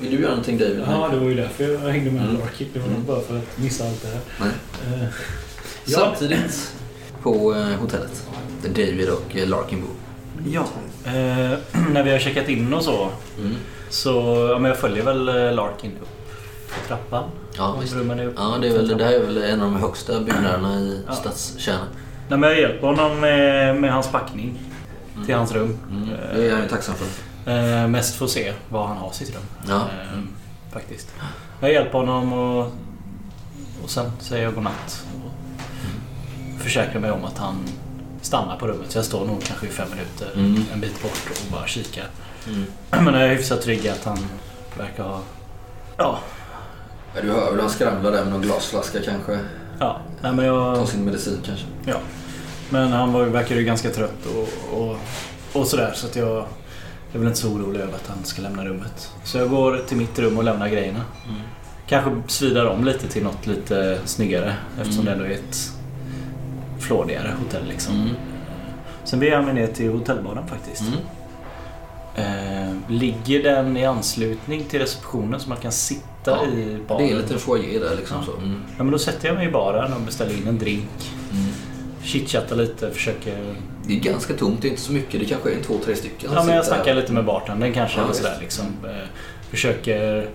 Vill du göra någonting David? Ja, det var ju därför jag hängde med Mm. Larkit. Det var Mm. bara för att missa allt det här. Ja, Samtidigt på eh, hotellet. Där David och eh, Larkin bor. ja. Eh, när vi har checkat in och så. Mm. Så ja, men jag följer väl eh, Larkin upp för trappan. Ja, visst. rummen är upp Ja, det, är väl, det här är väl en av de högsta byggnaderna i Ja. stadskärnan. Nej, men jag hjälper honom med, med hans packning till hans rum. Mm. Det är jag tacksam för. Eh, mest för att se var han har sitt rum. Ja. Eh, faktiskt. Jag hjälper honom och, och sen säger jag godnatt. Försäkrar mig om att han stannar på rummet. Så jag står nog kanske i fem minuter Mm. en bit bort och bara kikar. Mm. Men jag är hyfsat trygg att han verkar ha... Ja. Ja, du hör väl han skramlar där med någon glasflaska kanske. Ja. Nej, men Ta jag... sin medicin kanske. Ja. Men han var, verkar ju ganska trött och, och, och sådär. Så att jag, jag är väl inte så orolig över att han ska lämna rummet. Så jag går till mitt rum och lämnar grejerna. Mm. Kanske svidar om lite till något lite snyggare eftersom Mm. det ändå är ett flådigare hotell liksom. Mm. Sen beger jag mig ner till hotellbaren faktiskt. Mm. Eh, ligger den i anslutning till receptionen så man kan sitta Ja, i baren? Det är en liten foyer där liksom. Ja. Så. Mm. Ja, men då sätter jag mig i baren och beställer in en drink. Mm. Chitchattar lite, försöker... Det är ganska tomt, det är inte så mycket. Det kanske är en, två, tre stycken Ja, men jag snackar här. lite med bartendern kanske. Ja, sådär, liksom. eh, försöker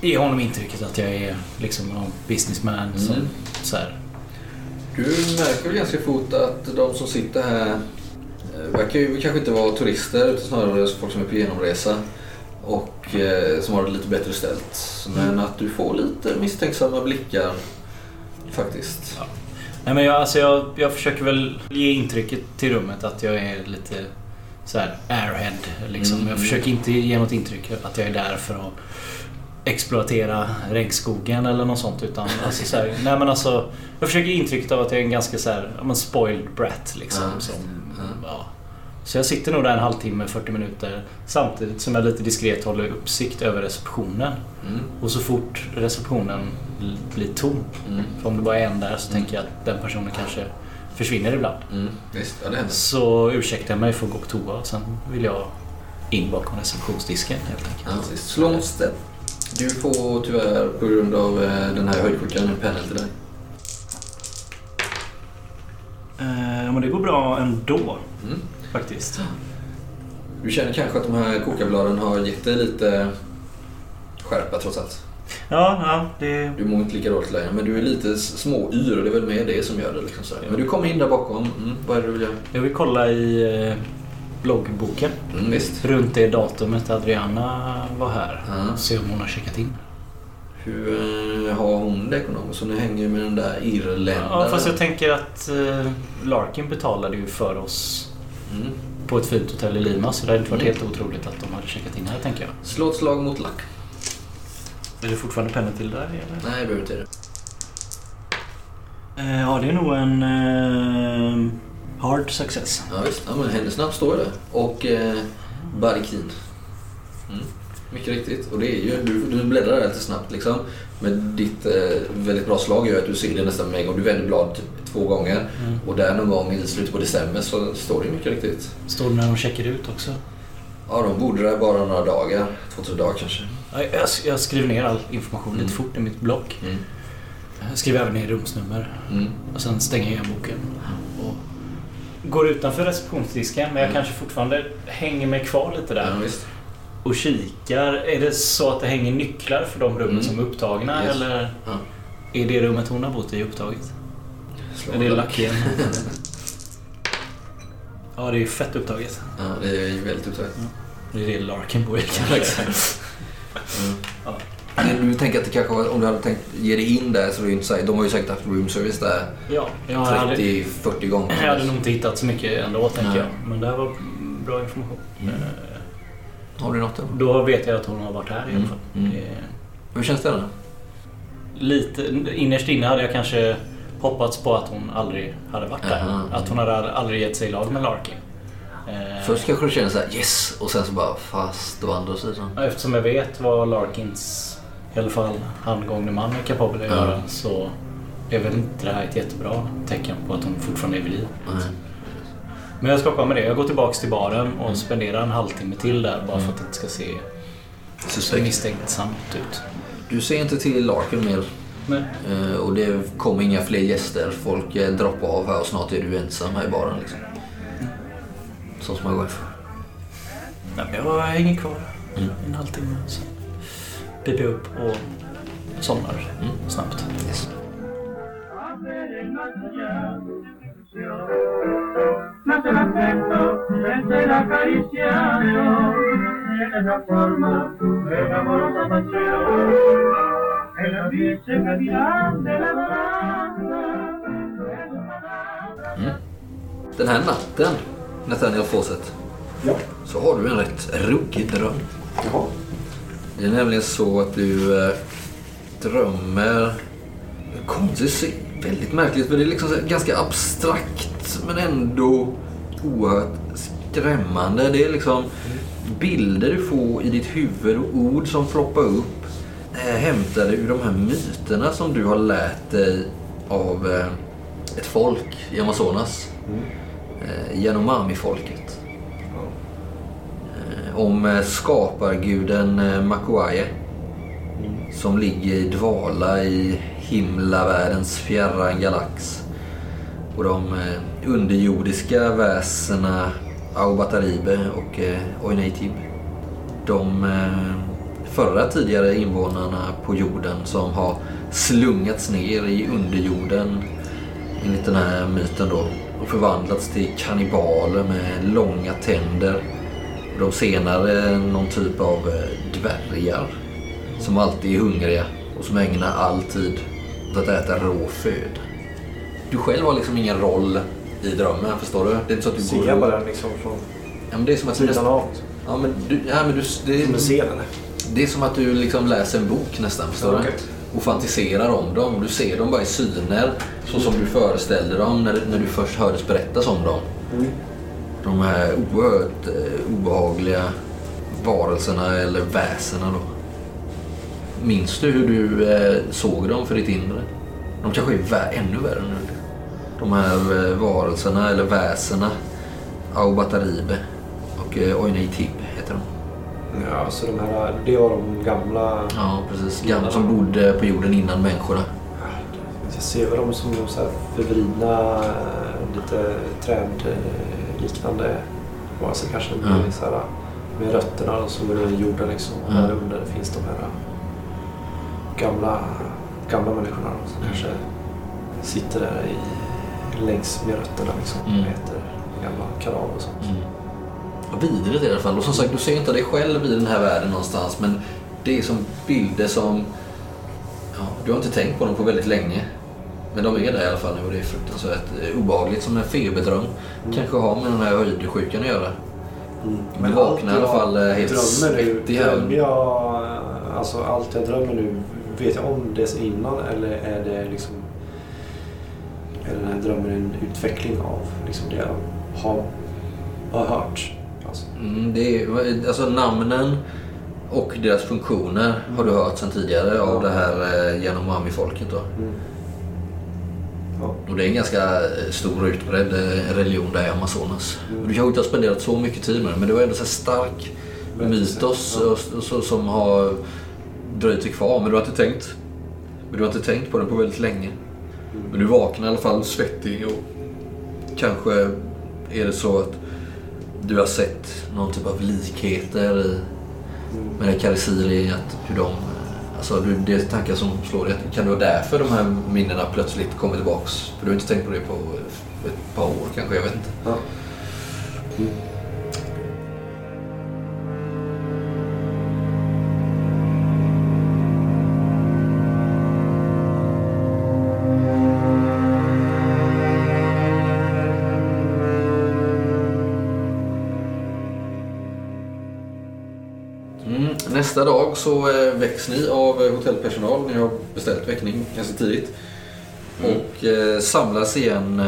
ge honom intrycket att jag är liksom någon businessman. Mm. så här. Du märker väl ganska fort att de som sitter här eh, verkar ju kanske inte vara turister utan snarare folk som är på genomresa och eh, som har det lite bättre ställt. Men Mm. att du får lite misstänksamma blickar faktiskt. Nej, men jag, alltså jag, jag försöker väl ge intrycket till rummet att jag är lite så här airhead. Liksom. Mm. Jag försöker inte ge något intryck att jag är där för att exploatera regnskogen eller något sånt. Utan, alltså, så här, nej, men alltså, jag försöker ge intrycket av att jag är en ganska så här, ja, men spoiled brat. Liksom, Ja, som, ja. ja. Så jag sitter nog där en halvtimme, 40 minuter samtidigt som jag lite diskret håller uppsikt över receptionen. Mm. Och så fort receptionen blir tom, Mm. för om det bara är en där så Mm. tänker jag att den personen kanske försvinner ibland. Mm. Visst, ja. Så ursäktar jag mig för att gå på toa och sen vill jag in bakom receptionsdisken helt Ja, enkelt. Slå en step. Du får tyvärr på grund av eh, den här höjdskjukan en panel till dig. Eh, men det går bra ändå Mm. faktiskt. Du känner kanske att de här kokabladen har gett dig lite skärpa trots allt. Ja, ja det... Du mår inte lika dåligt längre, men du är lite småyr och det är väl mer det som gör det. Liksom. Men du kommer in där bakom. Mm. Vad är det du vill göra? Jag vill kolla i eh, bloggboken. Mm, visst. Runt det datumet Adriana var här. Och se om hon har checkat in. Hur eh, har hon det ekonomiskt? Hon hänger med den där irländaren. Ja, fast jag tänker att eh, Larkin betalade ju för oss Mm. på ett fint hotell i Lima. Så det hade inte varit Mm. helt otroligt att de hade checkat in här, tänker jag. Slå ett slag mot lack. Är det fortfarande pennor till där, eller? Nej, jag behöver inte det. Eh, ja, det är nog en eh, hard success. Ja, visst. Ja, men namn står där. Och eh, Barikin. Mm. Mycket riktigt. Och det är ju, du, du bläddrar lite snabbt liksom. Men ditt eh, väldigt bra slag gör att du ser det nästan med en gång. Du vänder blad typ två gånger. Mm. Och där någon gång i slutet på december så står det mycket riktigt. Står det när de checkar ut också? Ja, de bodde där bara några dagar. Två, tre dagar kanske. Ja, Jag, jag skriver ner all information Mm. lite fort i mitt block. Mm. Jag skriver även ner rumsnummer. Mm. Och sen stänger jag boken. Går utanför receptionsdisken men jag Mm. kanske fortfarande hänger mig kvar lite där. Ja. Och kikar. Är det så att det hänger nycklar för de rummen Mm. som är upptagna? Yes. Eller Ja. är det rummet hon har bott i upptaget? Slå Är det lack. lack igen? ja, det är fett upptaget. Ja, det är ju väldigt uttaget. Det är det Larkin bor i. Ja, exakt. Mm. Men Du tänker att det kanske var, om du hade tänkt ge dig in där så är det inte så, de har ju säkert haft room service där Ja, jag hade, 30-40 gånger. jag hade nog inte hittat så mycket ändå, tänker Nej. jag. Men det här var bra information. Mm. Eh, Har du något då? Då vet jag att hon har varit här i alla Mm, fall. mm. Det är Hur känns det då? Lite, innerst inne hade jag kanske hoppats på att hon aldrig hade varit där. Aha. Att hon hade aldrig gett sig i lag med Larkin. Eh, Först kanske du känner så här yes och sen så bara fast å andra sidan. Eftersom jag vet vad Larkins, i alla fall handgångne man, är kapabel att göra så är väl inte det här ett jättebra tecken på att hon fortfarande är vid liv. Men jag ska hoppa med det. Jag går tillbaks till baren och spenderar en halvtimme till där bara för att det inte ska se så Suspekt. misstänksamt ut. Du ser inte till Larkin mer eh, och det kommer inga fler gäster. Folk eh, droppar av här och snart är du ensam här i baren. Liksom. Så som jag går för. nej, jag hänger kvar Mm. en halvtimme. Sen piper jag upp och somnar Mm. snabbt. Yes. balanza Den här natten, Nathaniel Fawcett, Ja. så har du en rätt ruggig dröm. Jaha. Det är nämligen så att du eh, drömmer... Konstigt, se- väldigt märkligt för det är liksom ganska abstrakt men ändå oerhört skrämmande. Det är liksom bilder du får i ditt huvud och ord som ploppar upp eh, hämtade ur de här myterna som du har lärt dig av eh, ett folk i Amazonas. Eh, Yanomami-folket. Om eh, skaparguden eh, Makuaye som ligger i dvala i himlavärldens fjärran galax. Och de eh, underjordiska väsena Aubataribe och eh, De eh, förra tidigare invånarna på jorden som har slungats ner i underjorden enligt den här myten då och förvandlats till kannibaler med långa tänder. Och de senare någon typ av eh, dvärgar som alltid är hungriga och som ägnar all tid åt att äta rå föda. Du själv har liksom ingen roll i drömmen, förstår du? Det är inte så att du Ser går jag bara liksom från Ja, men det är som att sidan nästan... av? Ja, men du, ja, men du, det, Som en scen eller? det är som att du liksom läser en bok nästan, förstår Ja, okej. du? Och fantiserar om dem. Du ser dem bara i syner, så som du föreställde dem när, när du först hördes berättas om dem. Mm. De här oerhört eh, obehagliga varelserna eller väsena då. Minns du hur du eh, såg dem för ditt inre? De kanske är vä- ännu värre nu. De här eh, varelserna eller väsena. Aubataribe och eh, Oinatib heter de. Ja, så de här, det var de gamla... Ja, precis. Gamla som bodde på jorden innan människorna. Jag ser väl dem som de så här förvridna, lite trädliknande varelser kanske. Med, Ja. så här, med rötterna som går ner i jorden liksom. Och Ja. där under finns de här gamla, gamla människorna då, som Mm. kanske sitter där i, längs med rötterna liksom. Mm. Och äter gamla kadaver och sånt. Mm. Och vidrigt i alla fall. Och som sagt, du ser inte dig själv i den här världen någonstans. Men det är som bilder som... Ja, du har inte tänkt på dem på väldigt länge. Men de är där i alla fall nu och det är fruktansvärt eh, obehagligt. Som en feberdröm. Kanske har med den här höjdsjukan att göra. Men Du vaknar i alla fall, eh, helt drömmer nu, svettig drömmer jag, alltså allt jag drömmer nu, vet jag om det innan eller är det liksom är den här drömmen en utveckling av liksom det jag har, har hört? Alltså, Mm, det är, alltså namnen och deras funktioner har du hört sedan tidigare av det här eh, Yanomami-folket då. mm. Ja. Och det är en ganska eh, stor och utbredd eh, religion där i Amazonas. Mm. Och Du kanske inte har spenderat så mycket tid med det men det var ändå så stark mytos och, som har dröjt sig kvar. Men du har inte tänkt, men du har inte tänkt på den på väldigt länge. Mm. Men du vaknar i alla fall svettig och kanske är det så att du har sett någon typ av likheter i Mm. med Karisiri, att hur de... Alltså det är tankar som slår dig. Kan det vara därför de här minnena plötsligt kommer tillbaks? För du har inte tänkt på det på ett par år kanske, jag vet inte. Ja. Mm. Nästa dag så eh, väcks ni av eh, hotellpersonal. Ni har beställt väckning ganska tidigt. och eh, samlas igen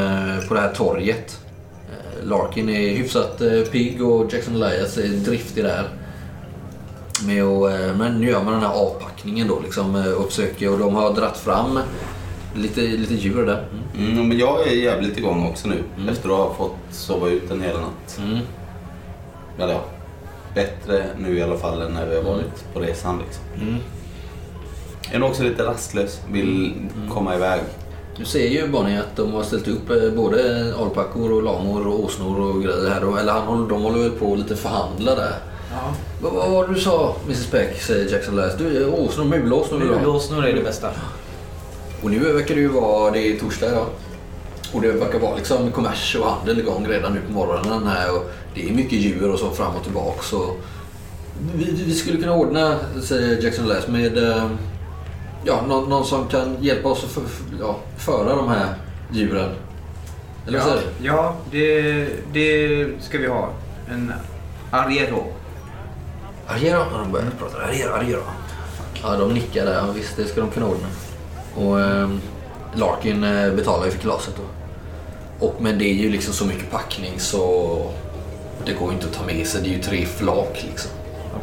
på det här torget. Larkin är hyfsat pigg och Jackson Elias är driftig där. Med att, men nu gör man den här avpackningen då liksom eh, och de har dratt fram lite, lite djur där. Mm. Mm, men jag är jävligt igång också nu. Efter att ha fått sova ut en hel natt. Mm. Eller ja, bättre nu i alla fall än när vi har varit på resan. Liksom. Mm. Jag är också lite rastlös. Vill komma iväg. Du ser ju Bonnie att de har ställt upp eh, både alpackor och lamor och åsnor och grejer här. Och- Eller han, håller- de håller väl på att lite förhandla där. Ja. Vad vad var det du sa Mrs Peck, säger Jackson Elias. Du, eh, åsnor, mulåsnor vill. Mulåsnor är det bästa. Och nu verkar det ju vara, det är torsdag idag. Och det verkar vara liksom kommers och handel igång redan nu på morgonen här. Och det är mycket djur och så fram och tillbaka. Så vi, vi skulle kunna ordna, säger Jackson Elias, med eh, ja, någon, någon som kan hjälpa oss att för, ja, föra de här djuren. Eller vad Ja, säger du? ja det, det ska vi ha. En arriero. Arriero? Ja, de börjar prata. Arriero, Arriero. Ja, de nickar där. Visst, det ska de kunna ordna. Och ehm, Larkin eh, betalar ju för kalaset då. Och, men det är ju liksom så mycket packning så det går inte att ta med sig. Det är ju tre flak liksom.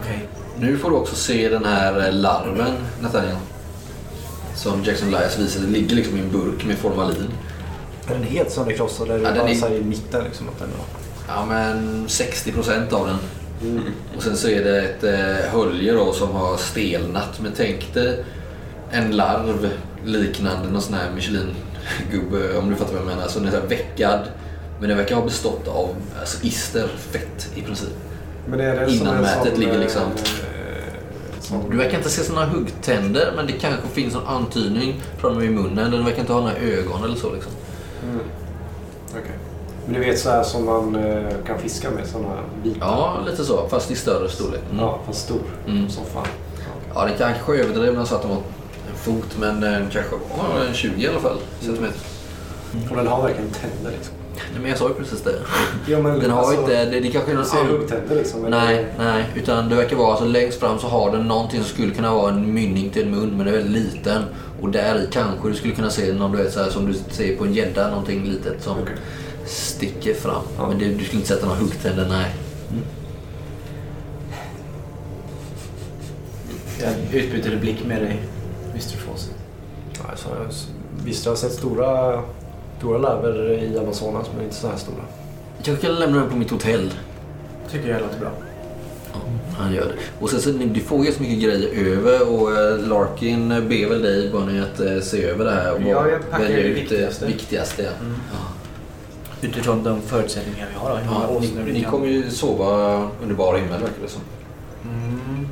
Okej. Nu får du också se den här eh, larven, Nathaniel. Som Jackson Elias visar. Det ligger liksom i en burk med formalin. Är den helt sönderkrossad eller är Ja, den bara är- så här i mitten? Liksom, att den Ja, men 60 procent av den. Och sen så är det ett eh, hölje då som har stelnat. Men tänk dig en larv liknande någon sån här Michelin-gubbe om du fattar vad jag menar. Alltså den är så här veckad. Men den verkar ha bestått av alltså, ister, fett i princip. Men är det som Innanmätet sån, ligger eh, liksom- eh, sån- Du verkar inte se såna huggtänder men det kanske finns någon antydning från i munnen. Den verkar inte ha några ögon eller så liksom. Mm. Okej. Men du vet så här som man eh, kan fiska med sådana bitar? Ja, lite så. Fast i större storlek. Mm. Ja, fast stor. Mm. Som fan. Ja, det kanske överdrev när han sa att de var en fot, men den kanske var en 20 i alla fall. Centimeter. Och den har verkligen tänder liksom. Nej, Men jag sa ju precis det. Ja, men Den har alltså, inte, det, det kanske är någon Ser annan... huggtänder liksom? eller- Nej, nej. Utan det verkar vara alltså längst fram så har den någonting som skulle kunna vara en mynning till en mun, men den är väldigt liten. Och där i kanske du skulle kunna se någon, du vet, så här, som du ser på en gädda, någonting litet som Okej. sticker fram. Ja. Men det, du skulle inte sätta några huggtänder, nej. Jag utbyter blick med dig, Mr Fawcett. Ja, så jag, visst, jag har sett stora, stora larver i Amazonas, men inte så här stora. Jag kanske kan lämna den på mitt hotell. Tycker jag låter bra. Ja, han gör det. Och sen så, du får ju så mycket grejer över och eh, Larkin ber väl dig Bonnie att eh, se över det här och Ja, jag packar välja det ut viktigaste. viktigaste. Ja. Utifrån de förutsättningar vi har då. Hur många Ja, åsnor ni, vi ni kan- kommer ju sova under bar himmel verkar det som. Mm.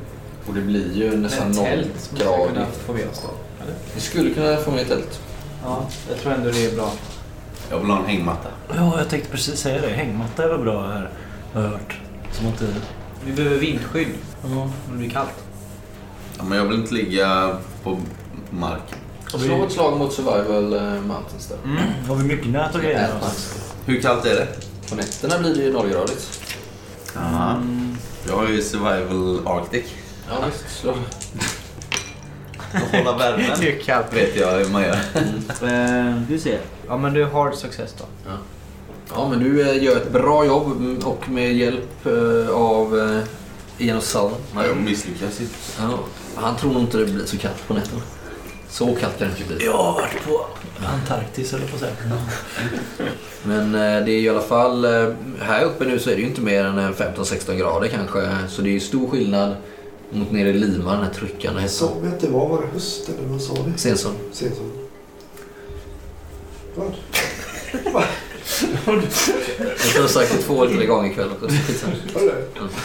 Och det blir ju nästan Men noll tält måste jag kunna gradigt. få med oss då. Eller? Ni skulle kunna få med ett tält. Ja, jag tror ändå det är bra. Jag vill ha en hängmatta. Ja, jag tänkte precis säga det. Hängmatta är väl bra här, har jag hört. Som inte... Vi behöver vindskydd om det blir kallt. Ja, men jag vill inte ligga på marken. Slå ett slag mot survival eh, mountains där. Har vi mycket nät och grejer? Ät då? max. Hur kallt är det? På nätterna blir det ju nollgradigt. Aha. Jag har ju survival arctic. Ja, visst. Slå. Att hålla värmen Det är kallt. vet jag hur man gör. Eh, vi ser. Ja, men du har success då. Ja, men du eh, gör ett bra jobb mm, och med hjälp eh, av eh, Ian och Sullen. Nej, jag misslyckas ju. Ja, han tror nog inte det blir så kallt på nätterna. Så kallt kan det inte bli. Jag har varit på Antarktis eller på säga. Men eh, det är i alla fall, eh, här uppe nu så är det ju inte mer än eh, 15-16 grader kanske. Så det är ju stor skillnad mot nere i Lima, den här tryckande hettan. Sa vi att det var, var det höst eller vad sa vi? Senson. Senson. Vad? Jag har sagt det två eller tre gånger ikväll också.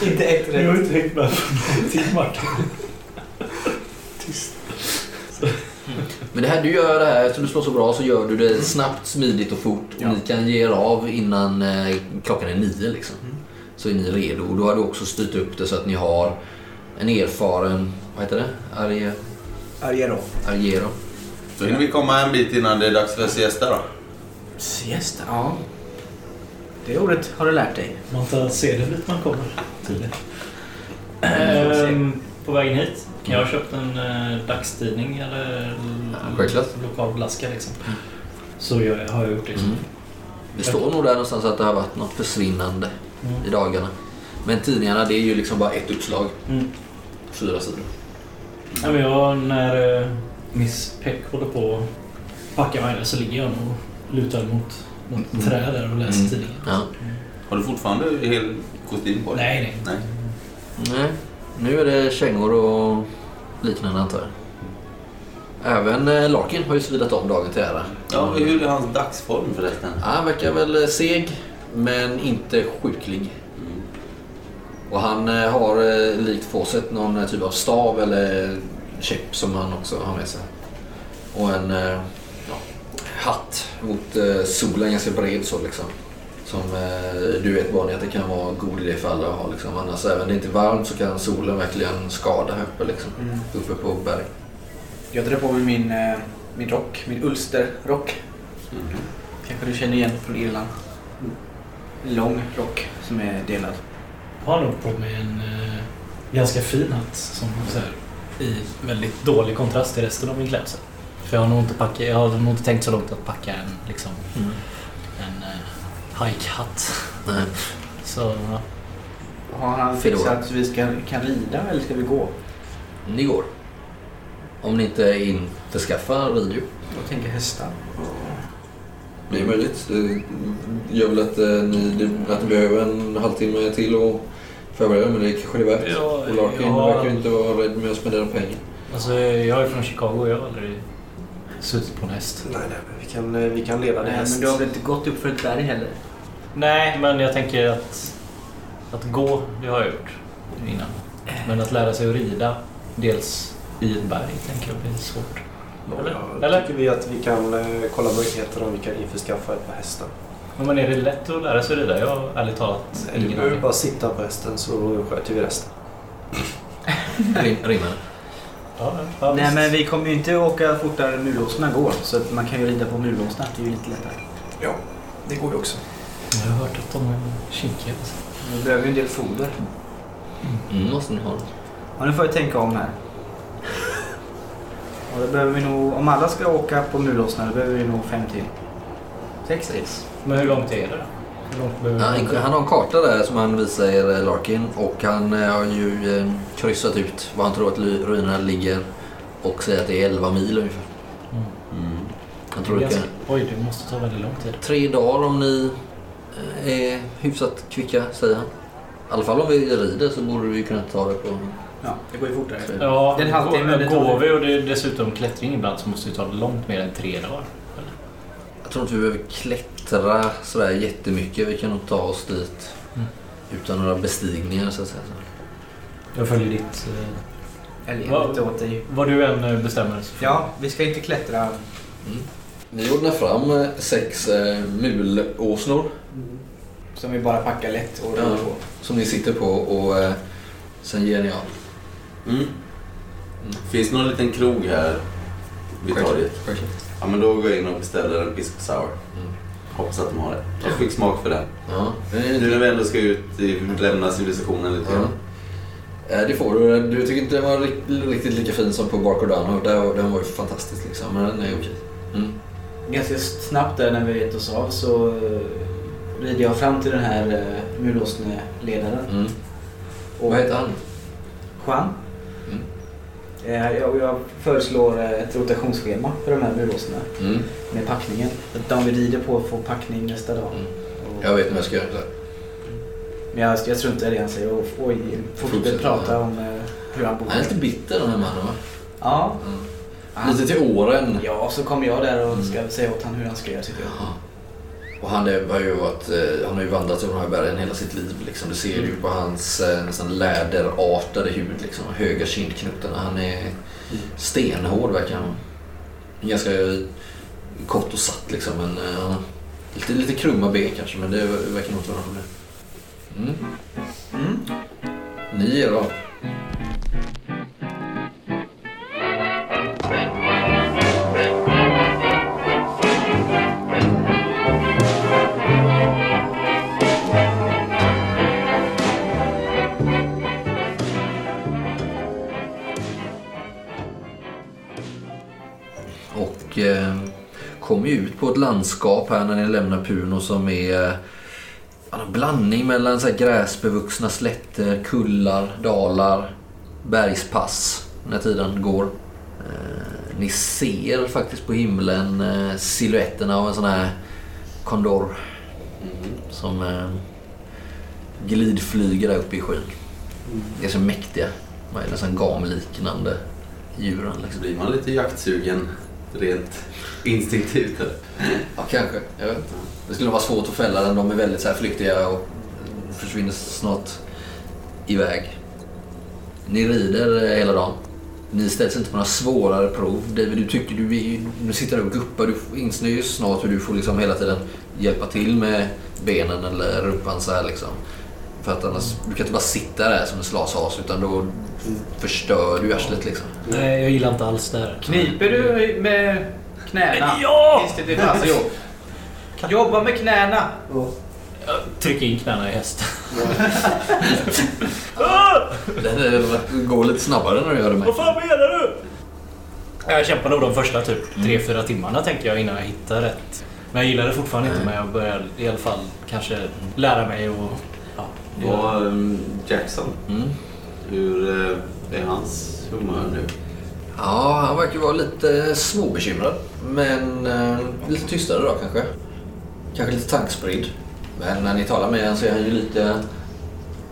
Inte ett Jag har inte hängt med till Martin. Men det här, du gör det här, eftersom du slår så bra så gör du det snabbt, smidigt och fort. Och Ja. ni kan ge er av innan eh, klockan är nio liksom. Så är ni redo. Och då har du också styrt upp det så att ni har en erfaren, vad heter det? Arje, Ariero. Arjero. Så hinner vi komma en bit innan det är dags för siesta då. Siesta? Ja. Det ordet har du lärt dig. Man tar sedel dit man kommer. Tydligen. Ehm, på vägen hit kan jag ha köpt en eh, dagstidning eller självklart. lokal blaska liksom. så gör jag, har jag gjort liksom. Mm. Det står nog där någonstans att det har varit något försvinnande Mm. i dagarna. Men tidningarna det är ju liksom bara ett uppslag. Mm. Fyra sidor. Ja, men jag, när eh, Miss Peck håller på att packa mig så ligger jag nog lutad mot något träd där och läser Mm. tidningen. Ja. Har du fortfarande hel kostym på dig? Nej, nej. Nej. Nej, nu är det kängor och liknande antar jag. Även eh, Larkin har ju svidat om dagen till ära. Ja, hur är hans dagsform förresten? Ja, Han verkar väl seg, men inte sjuklig. Mm. Och han eh, har eh, likt Fawcett någon eh, typ av stav eller käpp som han också har med sig. Och en ja, hatt mot solen, ganska bred så liksom. Som du vet Bonnie att det kan vara god idé för alla att ha liksom. Annars även om det inte är varmt så kan solen verkligen skada här uppe liksom. Mm. Uppe på berg. Jag drar på mig min, min rock, min Ulster-rock. Mm. Kanske du känner igen från Irland. Lång rock som är delad. Jag har nog på mig en eh, ganska fin hatt som så här, i väldigt dålig kontrast till resten av min klädsel. För jag har nog inte, packa, jag har nog inte tänkt så långt att packa en, liksom, en eh, hike-hatt. Så ja. Har han fixat så vi ska, kan rida eller ska vi gå? Ni går. Om ni inte införskaffar ridhjul. Jag tänker hästar. Det är möjligt. Det gör väl att, eh, ni, att ni behöver en halvtimme till och förbereda men det kanske är värt. Ja, och Larkin ja. verkar ju inte vara rädd med att spendera pengar. Alltså, jag är från Chicago och jag har aldrig suttit på en häst. Nej, nej, men vi kan, eh, vi kan leda det Nej, häst. men du har väl inte gått upp för ett berg heller? Nej, men jag tänker att, att gå, det har jag gjort innan. Men att lära sig att rida, dels i ett berg, tänker jag blir svårt. Eller? Ja, Eller? tycker vi att vi kan eh, kolla möjligheter om vi kan införskaffa ett par hästar. Men är det lätt att lära sig rida? Jag har ärligt talat Du ingen behöver bara sitta på hästen så sköter vi resten. Rim, rimmar Ja, ja, Nej men vi kommer ju inte åka fortare än mulåsarna går. Så att man kan ju rida på mulåsarna. Det är ju lite lättare. Ja, det går ju också. Jag har hört att de är kinkiga. Vi behöver ju en del foder. Mm, måste ni ha. Ja, nu får jag tänka om här. Och då behöver vi nog, om alla ska åka på mulåsarna då behöver vi nog fem till. Sex till. Men hur långt är det Han, han har en karta där som han visar er eh, Larkin och han eh, har ju eh, kryssat ut var han tror att ruinerna ligger och säger att det är 11 mil ungefär. Mm. Han Det tror det kan oj, det måste ta väldigt lång tid. tre dagar om ni är hyfsat kvicka säger han. I alla fall om vi rider så borde vi kunna ta det på... Ja, det går ju fortare. Ja, Det är en halvtimme, det går vi och det är dessutom klättring ibland så måste vi ta det långt mer än tre dagar. Jag tror inte vi behöver klättra sådär jättemycket. Vi kan nog ta oss dit Mm. utan några bestigningar så att säga. Jag följer ditt... eh, Eller Vad- lite åt dig. vad du än eh, bestämmer. så- Ja, vi ska inte klättra. Ni ordnar fram eh, sex eh, mulåsnor Som vi bara packar lätt och Ja. rör på. som ni sitter på och eh, sen ger ni av. Mm. Finns det någon liten krog här vid torget? Självklart. Ja, men då går jag in och beställer en pisco sour. Mm. Hoppas att de har det. Jag fick smak för den. Ja, Nu när vi ändå ska ut, i, lämna civilisationen lite ja. grann. Eh, det får du. Du tycker inte den var rikt- riktigt lika fin som på Barcodano. Den, den var ju fantastisk liksom, men den är okej. Mm. Ganska snabbt där när vi gett oss av så eh, rider jag fram till den här uh, mulåsneledaren. Mm. Och Vad heter han? Juan. Mm. Eh, jag, jag föreslår eh, ett rotationsschema för de här mulåsarna Mm. med packningen. Att de vi rider på får packning nästa dag. Mm. Och, Jag vet inte vad jag ska göra. Så här. Men jag, jag struntar i det han säger och oj, fortsätter prata ja. om eh, hur han bor. Han är lite bitter den här mannen va? Ja. Mm. Lite till åren. ja, så kommer jag där och Mm. ska säga åt honom hur han ska göra sitt jobb. Och han, är, har ju varit, eh, han har ju vandrat över de här bergen hela sitt liv. Liksom. Det ser du ju på hans eh, nästan läderartade hud. Liksom. Höga kindknutarna. Han är stenhård verkar han. Ganska kort och satt liksom. Men, eh, lite, lite krumma ben kanske men det verkar nog inte vara något problem. Mm. Mm. Ni ger Och eh, kommer ut på ett landskap här när ni lämnar Puno som är en blandning mellan så här gräsbevuxna slätter, kullar, dalar, bergspass när tiden går. Eh, ni ser faktiskt på himlen eh, siluetterna av en sån här kondor som eh, glidflyger där uppe i skyn. Det är så mäktiga. Nästan gamliknande djuren. Så Liksom. blir man lite jaktsugen rent instinktivt. Ja, kanske. Jag vet inte. Det skulle vara svårt att fälla den. De är väldigt så här flyktiga och försvinner snart iväg. Ni rider hela dagen. Ni ställs inte på några svårare prov. David, du tycker du, du sitter där och guppar. Du inser ju snart hur du får liksom hela tiden hjälpa till med benen eller rumpan så här liksom. För att annars, du kan inte bara sitta där som en slashas utan då förstör du arslet liksom. Nej, jag gillar inte alls det här. Kniper du med knäna? Ja! Det fast jobb? Jobba med knäna! Tryck in knäna i hästen. Det det går lite snabbare när du gör det med. Vad fan menar du? Jag kämpade nog de första typ 3-4 timmarna tänkte jag innan jag hittade rätt. Men jag gillade fortfarande inte men jag började i alla fall kanske lära mig och... Ja, Vad, um, Jackson, Mm. Hur eh, är hans humör nu? Ja, han verkar vara lite småbekymrad. Men eh, lite tystare då kanske. Kanske lite tankspridd. Men när ni talar med honom så är han ju lite...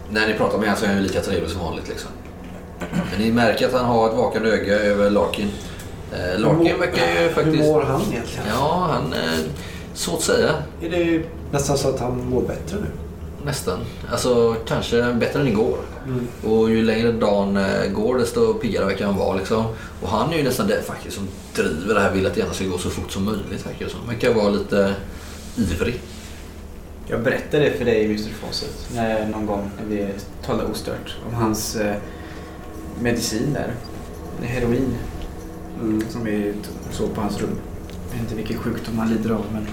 När ni pratar med honom så är han ju lika trevlig som vanligt liksom. Men ni märker att han har ett vakande öga över Larkin. Eh, Larkin verkar ju Hur faktiskt... mår han egentligen? Ja, han... Eh, svårt att säga. Är det nästan så att han mår bättre nu? Nästan. Alltså kanske bättre än igår. Mm. Och ju längre dagen eh, går desto piggare verkar han vara. Liksom. Och han är ju nästan den faktiskt som driver det här, vill att det gärna ska gå så fort som möjligt. Verkar det som. Han verkar vara lite ivrig. Jag berättade det för dig Mr Fawcett när, någon gång när vi talade ostört om hans eh, medicin där. Heroin Mm. som vi såg på hans rum. Jag vet inte vilken sjukdom han lider av men.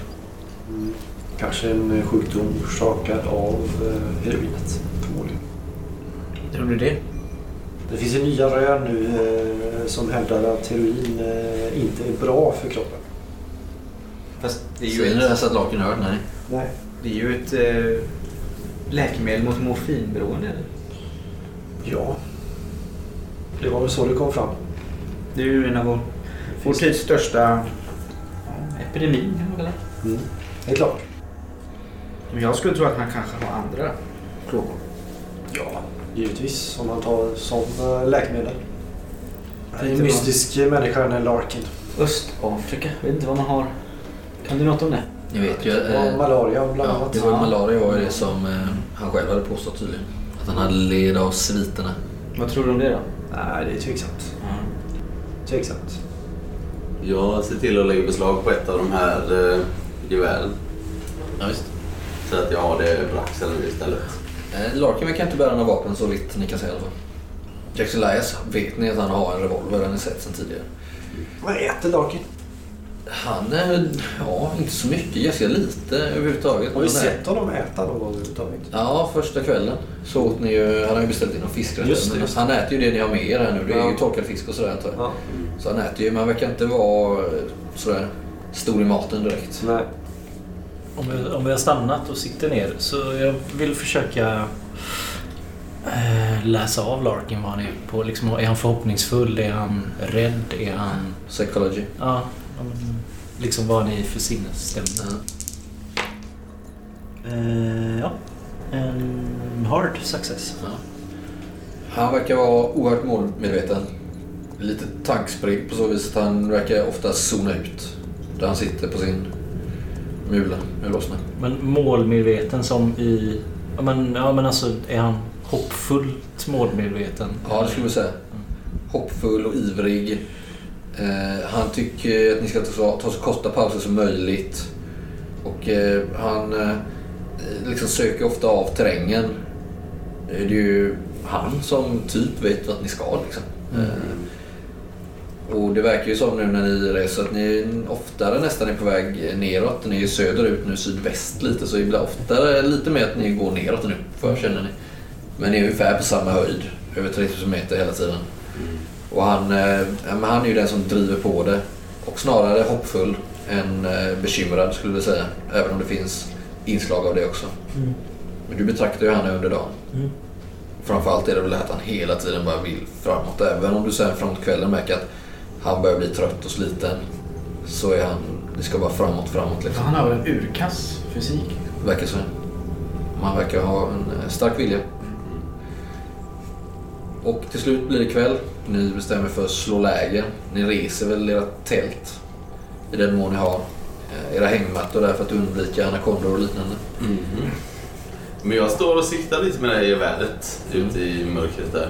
Kanske en eh, sjukdom orsakad av eh, heroinet förmodligen. tror du det? Det finns ju nya rön nu eh, som hävdar att heroin inte är bra för kroppen. Fast det är ju det ett, så att Larkin hört? Nej. Nej. det är ju ett läkemedel mot morfinberoende. eller? Ja. Det var väl så det kom fram. Det är ju en av vår, vår tids största epidemi kan man kalla det. Mm. Det är klart. Men jag skulle tro att han kanske har andra plågor. Ja, givetvis. Om man tar som eh, läkemedel. Det är En inte mystisk människa den här Larkin. Östafrika, jag vet inte vad man har. Kan du något om det? Ni vet ju. Eh, malaria bland ja, annat. det var ju malaria var ju det som eh, han själv hade påstått tydligen. Att han hade led av sviterna. Vad tror du om det då? Nej, det är tveksamt. Tveksamt. Jag ser till att lägga beslag på ett av de här eh, gevären. Ja, visst. Så att jag har det på axeln nu istället. Eh, Larkin verkar inte bära några vapen så vitt ni kan säga i alla fall. Jackson Elias vet ni att han har en revolver, den har ni sett sedan tidigare. Vad äter Larkin? Han är, ja, inte så mycket, ganska lite överhuvudtaget. Har vi sett honom äta någon gång överhuvudtaget? Ja, första kvällen så åt ni ju, han har ju beställt in någon fiskrätt. Just det, just det. Han äter ju det ni har med er här nu. Det är Ja. ju torkad fisk och sådär antar jag. Ja. Så han äter ju, men han verkar inte vara eh, sådär stor i maten direkt. Nej. Om vi, om vi har stannat och sitter ner så jag vill försöka eh, läsa av Larkin vad han är på. Liksom, är han förhoppningsfull? Är han rädd? Är han... Psychology. Ja, liksom vad han är för sinnesstämning. Eh, ja. En hard success. Ja. Han verkar vara oerhört målmedveten. Lite tankspridd på så vis att han verkar ofta zona ut. Där han sitter på sin mula, mulåsna. Men målmedveten som i... Ja men, ja, men alltså är han hoppfullt målmedveten? Ja, det skulle jag säga. Hoppfull och ivrig. Eh, han tycker att ni ska ta, ta så korta pauser som möjligt. Och eh, han eh, liksom söker ofta av terrängen. Det är ju han som typ vet vart ni ska liksom. Eh, och det verkar ju som nu när ni reser att ni oftare nästan är på väg neråt. Ni är söderut nu, sydväst lite. Så ibland oftare lite mer att ni går neråt nu, för känner ni. Men ni är ungefär på samma höjd, över 3000 meter hela tiden. Och han, eh, ja, han är ju den som driver på det. Och snarare hoppfull än eh, bekymrad skulle jag säga. Även om det finns inslag av det också. Mm. Men du betraktar ju han under dagen. Mm. Framförallt är det väl att han hela tiden bara vill framåt. Även om du sen framåt kvällen märker att han börjar bli trött och sliten. Så är han, det ska vara framåt, framåt liksom. Han har väl en urkass fysik. Verkar så. Man verkar ha en eh, stark vilja. Och till slut blir det kväll. Ni bestämmer för att slå läger. Ni reser väl era tält i den mån ni har. Eh, Era hängmattor där för att undvika anakondor och liknande. Mhm. Men jag står och siktar lite med det här geväret ute i mörkret där.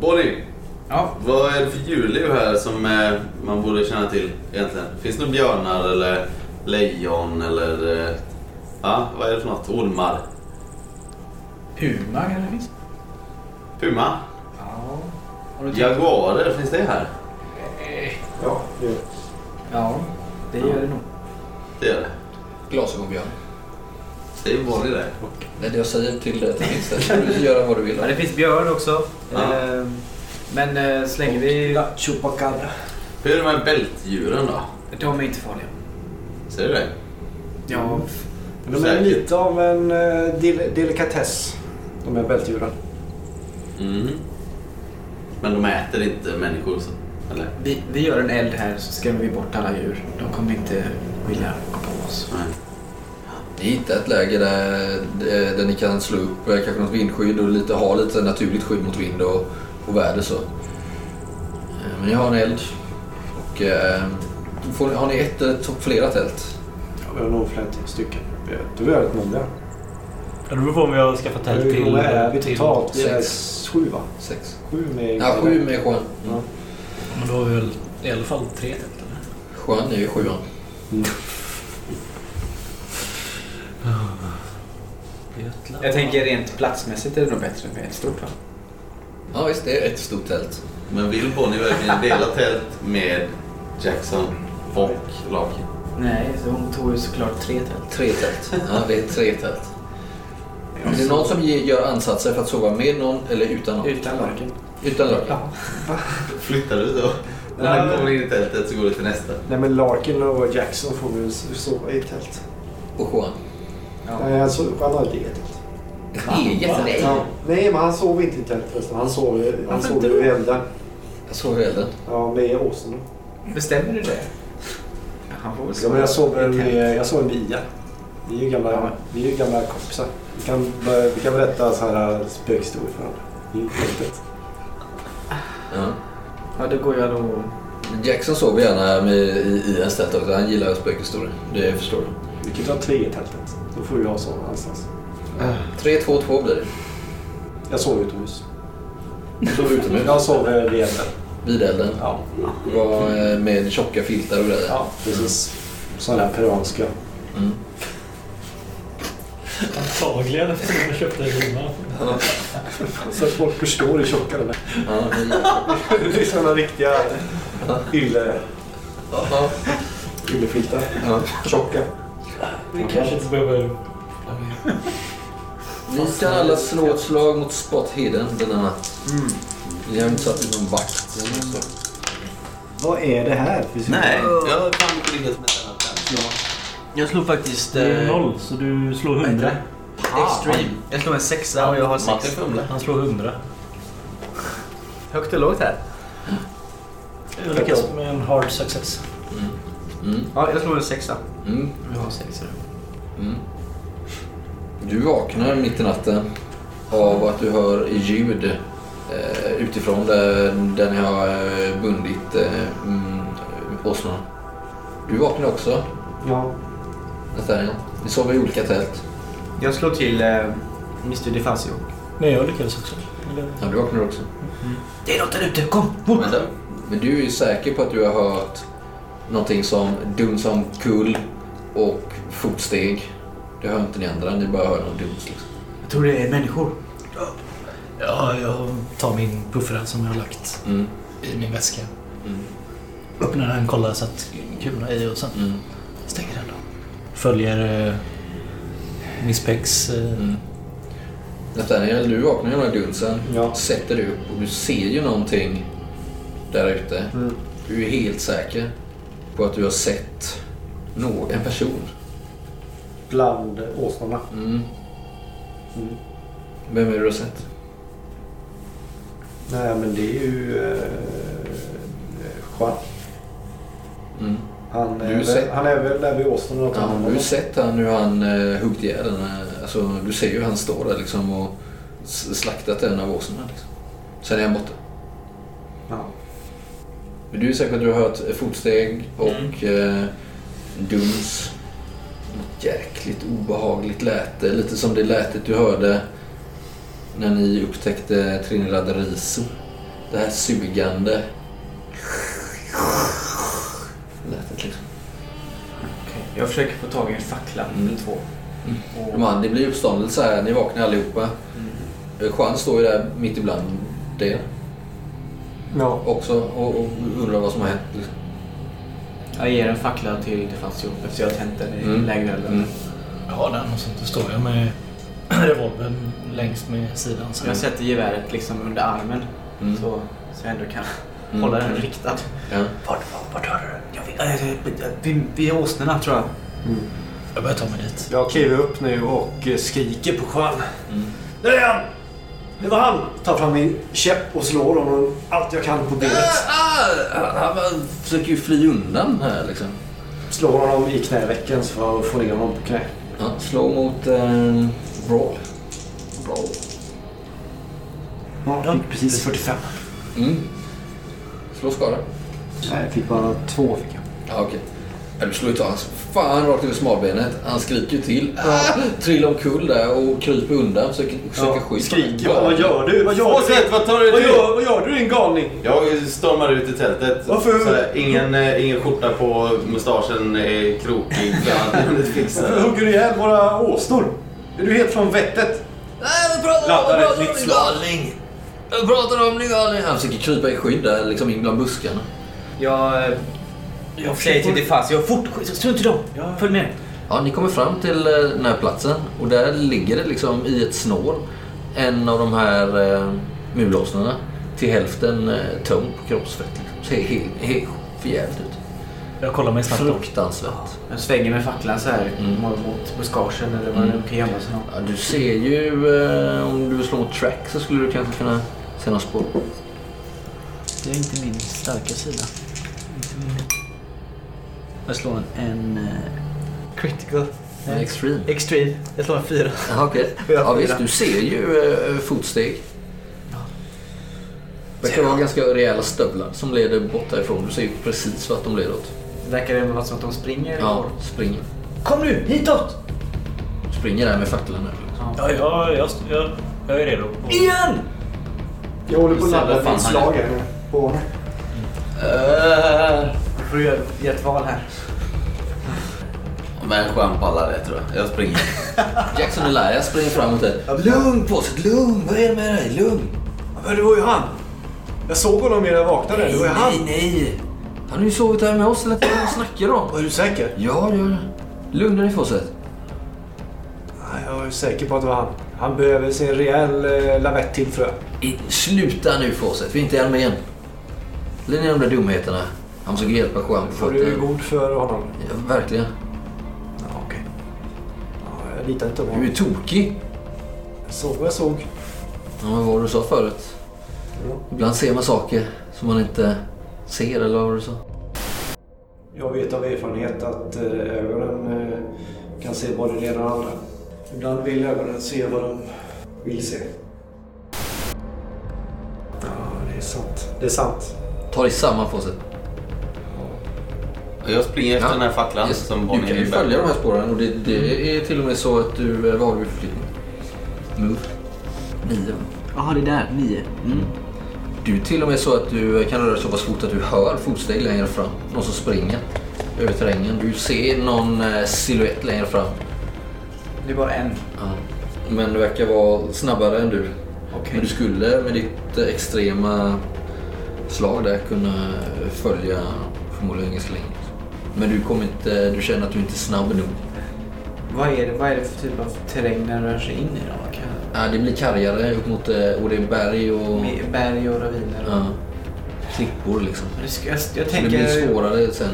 Bonnie, Ja. vad är det för djurliv här som eh, man borde känna till egentligen? Finns det några björnar eller lejon eller... eh, Ja, vad är det för något? Ormar? Puma kanske det finns? Puma? Ja. Du Jaguarer, finns det här? Ja, det Ja, det gör det nog. Det gör det. Glasögonbjörn. Det? Det är det jag säger till dig att det finns där. Så får du göra vad du vill. Ja, det finns björn också. Ja. Eh, Men eh, så länge vi... La Chupacabra. Hur är det med bältdjuren då? De är inte farliga. Säger du det? Ja, De är lite av en eh, del- delikatess, de här bältdjuren. Mm. Men de äter inte människor så? Eller? vi, vi gör en eld här så skrämmer vi bort alla djur. De kommer inte vilja gå på oss. Nej. Ni hittar ett läge där, där ni kan slå upp eh, kanske något vindskydd och lite, ha lite naturligt skydd mot vind och, och väder. Så. Eh, Men ni har en eld. Och, eh, får, har ni ett eller t- flera tält? Ja, vi har nog flera stycken. Du är rätt många. Ja, det beror på om vi har skaffat tält Hur till... många är vi totalt? Vi är sex. sju va? Sex? Sju med... Ja, sju med sjön. Ja. Men då har vi väl i alla fall tre tält eller? Sjön är ju sjuan. Götland. Jag tänker rent platsmässigt är det nog bättre med ett stort va? Ja visst, det är ett stort tält. Men vill Bonnie verkligen dela tält med Jackson och Larkin? Nej, så hon tog ju såklart tre tält. Tre tält. Ja, det är tre tält. Är det någon som gör ansatser för att sova med någon eller utan någon? Utan Larkin. Utan Larkin? Ja. Flyttar du då? När han kommer in i tältet så går du till nästa. Nej men Larkin och Jackson får vi sova i tält. Och Juan? Nej, alltså, han har ett eget tält. Eget? Nej. Men han sov inte i tält förresten. Han sov, han sov inte vid då? elden. Jag såg elden. Ja, med åsnorna. Bestämmer du det? Han får väl Ja, men jag i tält. med, jag sover med Ia. Vi är ju gamla, Ja. vi är ju gamla kompisar. Vi kan, vi kan berätta så här spökhistorier för varandra. I tältet. Ja. Ja, då går jag då... Jackson sover gärna med, i, i en tält också. Han gillar spökhistorier. Det förstår du. Vi kan ta tre i tältet. Då får jag sova någonstans. Tre, två, två blir det. Jag sover utomhus. Du sover utomhus. Jag sover vid elden. Vid elden. Ja, Var, eh, med tjocka filtar och grejer. ja precis. Sådana här peruanska. Mm. Antagligen eftersom jag köpte en lina. Så att folk förstår hur tjocka de är. Ja, det- Det är sådana riktiga ylle, ja. yllefiltar. Ja. Tjocka. Vi kanske inte behöver... Ni kan alla slå ett slag mot Spot Hidden denna natt. Mm. Ni har inte satt ut någon vakt. så. Vad är det här? Nej, jag kan inte ligga som ett annat tält. Jag slog faktiskt... Du är eh, noll, så du slår vad heter hundra. det? Extreme. Jag slog en sexa och jag har sex. fumlar. Han slår hundra. Högt och lågt här. Jag lyckas med en hard success. Mm. Mm. Ja, jag slog en sexa. Mm. Jag har sex. Mm. Du vaknar mitt i natten av att du hör ljud eh, utifrån där, där ni har eh, bundit eh, mm, åsnorna. Du vaknar också, Ja. Nathaniel. Ni sover i olika tält. Jag slår till eh, Mr DeFazio. Nej, jag lyckades också. Eller- Ja, du vaknar också. Det är något där ute, kom! Vänta. Men du är ju säker på att du har hört någonting som duns som kull och fotsteg. Det hör inte ni andra, ni bara hör någon duns liksom. Jag tror det är människor. Ja, jag tar min puffra som jag har lagt Mm. i min väska. Mm. Öppnar den, kollar så att kulorna är i och sen Mm. stänger den då. Följer eh, Miss Pegs... Eh, Mm. Nathaniel, du vaknar ju här dunsen. Ja. Sätter dig upp och du ser ju någonting där ute. Mm. Du är helt säker på att du har sett nå- en person. Bland åsnorna. Mm. Mm. Vem är det du har sett? Nej, men det är ju eh, Juan. Mm. Han, är väl, han är väl där vid åsnorna och tar Ja, du har sett han, hur han uh, huggit ihjäl den. eh, Alltså, du ser ju hur han står där liksom och slaktat en av åsnorna. Liksom. Sen är han borta. Ja. Men du är säker på att du har hört fotsteg och Mm. eh, duns. Jäkligt obehagligt läte. Lite som det lätet du hörde när ni upptäckte Trinidad Riso. Det här sugande lätet liksom. Okej, Jag försöker få tag i en fackla Mm. eller två. Mm. Och, Man, det blir uppståndelse här. Ni vaknar allihopa. mm. Juan står ju där mitt ibland det Ja. också och, och undrar vad som har hänt. Liksom. Jag ger en fackla till Defazio efter jag har tänt den i Mm. lägerelden. Mm. Jag har den och så då står jag med revolvern längst med sidan. Så Jag sätter geväret liksom under armen Mm. så, så jag ändå kan Mm. hålla den riktad. Ja. Vart, vart, vart hörde du? Jag äh, vid, vid åsnorna tror jag. Mm. jag börjar ta mig dit. Jag kliver upp nu och skriker på. Mm. Där är han! Det var han! Tar fram min käpp och slår honom allt jag kan på benet. Ah, ah, han försöker ju fly undan här liksom. Slår honom i knävecken för att få ner honom på knä. Ja, slå mot eh, Brawl. Brawl. Ja, jag fick precis 45. Mm. Slå skada. Nej, jag fick bara två. Fick jag. Ja, okej. Ja, du slår ju ta hans fan rakt över smalbenet. Han skriker ju till. Ah, trillar omkull där och kryper undan. Försöker, försöker skydd. Skriker. Vad, vad gör du? Vad gör du? Vad tar du Vad gör, vad gör du din galning? Jag stormar ut i tältet. Varför? Så här, ingen, eh, ingen skjorta på, mustaschen är krokig. Varför hugger du ihjäl våra åsnor? Är du helt från vettet? Nej, vi pratar Laddar om, om din galning. Jag pratar om din galning. Han försöker krypa i skydd där, liksom in bland buskarna. Jag, eh, jag säger till Defazio, fort, strunt i dem. Följ med. Ja, ni kommer fram till eh, den här platsen och där ligger det liksom i ett snår en av de här eh, mulåsnorna till hälften eh, tömd på kroppsfett. Liksom. Ser helt, helt förjävligt ut. Jag kollar mig snabbt. Fruktansvärt. Jag svänger med facklan så här Mm. mot, buskagen eller vad Mm. det nu kan gömma sig. Ja, du ser ju, eh, om du slår mot track så skulle du kanske kunna se något spår. Det är inte min starka sida. Jag slår en, uh, critical. En extreme. Extreme. Jag slår en fyra. Jag har Ja, visst, du ser ju eh, fotsteg. Det verkar vara ganska rejäla stövlar som leder bort därifrån. Du ser ju precis vart de leder åt. Verkar det vara som att de springer? Ja, springer. Kom nu, hitåt! Springer där med facklan nu. Ja. Ja, jag, jag, jag, är redo. Igen! Jag håller på att ladda han slag här nu. På honom. Uh, får du göra ett val här. Men Juan pallar det tror jag. Jag springer. Jackson Elias springer fram mot dig. Lugn på sig, lugn. Vad är det med dig? Lugn. Men det var ju han. Jag såg honom när jag vaknade. Det var ju han. nej, nej. Han har ju sovit här med oss hela tiden. Vad snackar du om? Är du säker? Ja, ja. ja. Lugna dig Fawcett. Nej, Jag är säker på att det var han. Han behöver sin rejäl eh, lavett till tror jag. I- Sluta nu Fawcett. Vi är inte i armén. Lägg ner de där dumheterna. Han försöker hjälpa Juan på Får du fötter. god för honom? Ja, verkligen. Ja, okej. Ja, jag litar inte på Du honom. är tokig. Jag såg vad jag såg. Ja, vad var du sa förut? Ja. Ibland ser man saker som man inte ser, eller vad var det du sa? Jag vet av erfarenhet att eh, ögonen eh, kan se både det ena och det andra. Ibland vill ögonen se vad de vill se. Ja, det är sant. Det är sant. Ta dig samman Fawcett. Jag springer efter Ja. den här facklan Yes. som Du kan ju följa de här spåren och det, det är till och med så att du... eh, Vad har du för förflyttning? Move. Nio. Jaha, det är där. Nio. Mm. Du är till och med så att du kan röra dig så pass fort att du hör fotsteg längre fram. Någon som springer över terrängen. Du ser någon eh, silhuett längre fram. Det är bara en. Ja. Men det verkar vara snabbare än du. Okej. Men du skulle med ditt eh, extrema slag där kunna följa förmodligen ganska länge. Men du kommer inte, du känner att du inte är snabb nog. Vad är, det, vad är det för typ av terräng den rör sig in i då? Kan- Ja, det blir kargare upp mot, eh, och det är berg och Med berg och raviner? och- ja, klippor liksom. Det ska, jag, jag Så det tänker... blir svårare sen.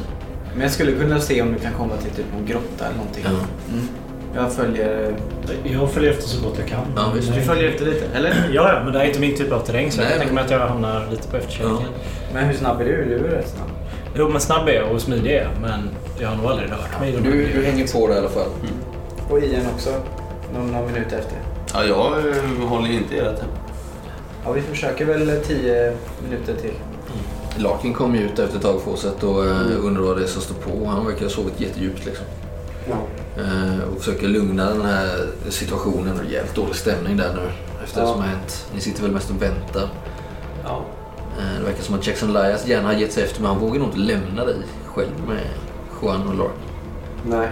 Men jag skulle kunna se om du kan komma till typ någon grotta eller någonting. Ja. Mm. Jag följer... Jag följer efter så gott jag kan. Ja, visst. Du följer efter lite, eller? Ja, ja, men det här är inte min typ av terräng så Nej, jag tänker mig att jag hamnar lite på efterkälken. Ja. Men hur snabb är du? Du är rätt snabb. Jo, men snabb är jag och smidig är jag, men jag har nog aldrig rört mig. Du, du hänger på det i alla fall. Och Ian också. Någon, någon minut efter. Ja, jag eh, håller inte i det. Ja, vi försöker väl tio minuter till. Larkin kommer ju ut efter ett tag Fawcett och uh, undrar vad det är som står på. Han verkar ha sovit jättedjupt liksom. Ja. Eh, och försöker lugna den här situationen. Det är jävligt dålig stämning där nu efter det Ja. som har hänt. Ni sitter väl mest och väntar. Ja. Eh, det verkar som att Jackson Elias gärna har gett sig efter men han vågar nog inte lämna dig själv med Juan och Larkin. Nej.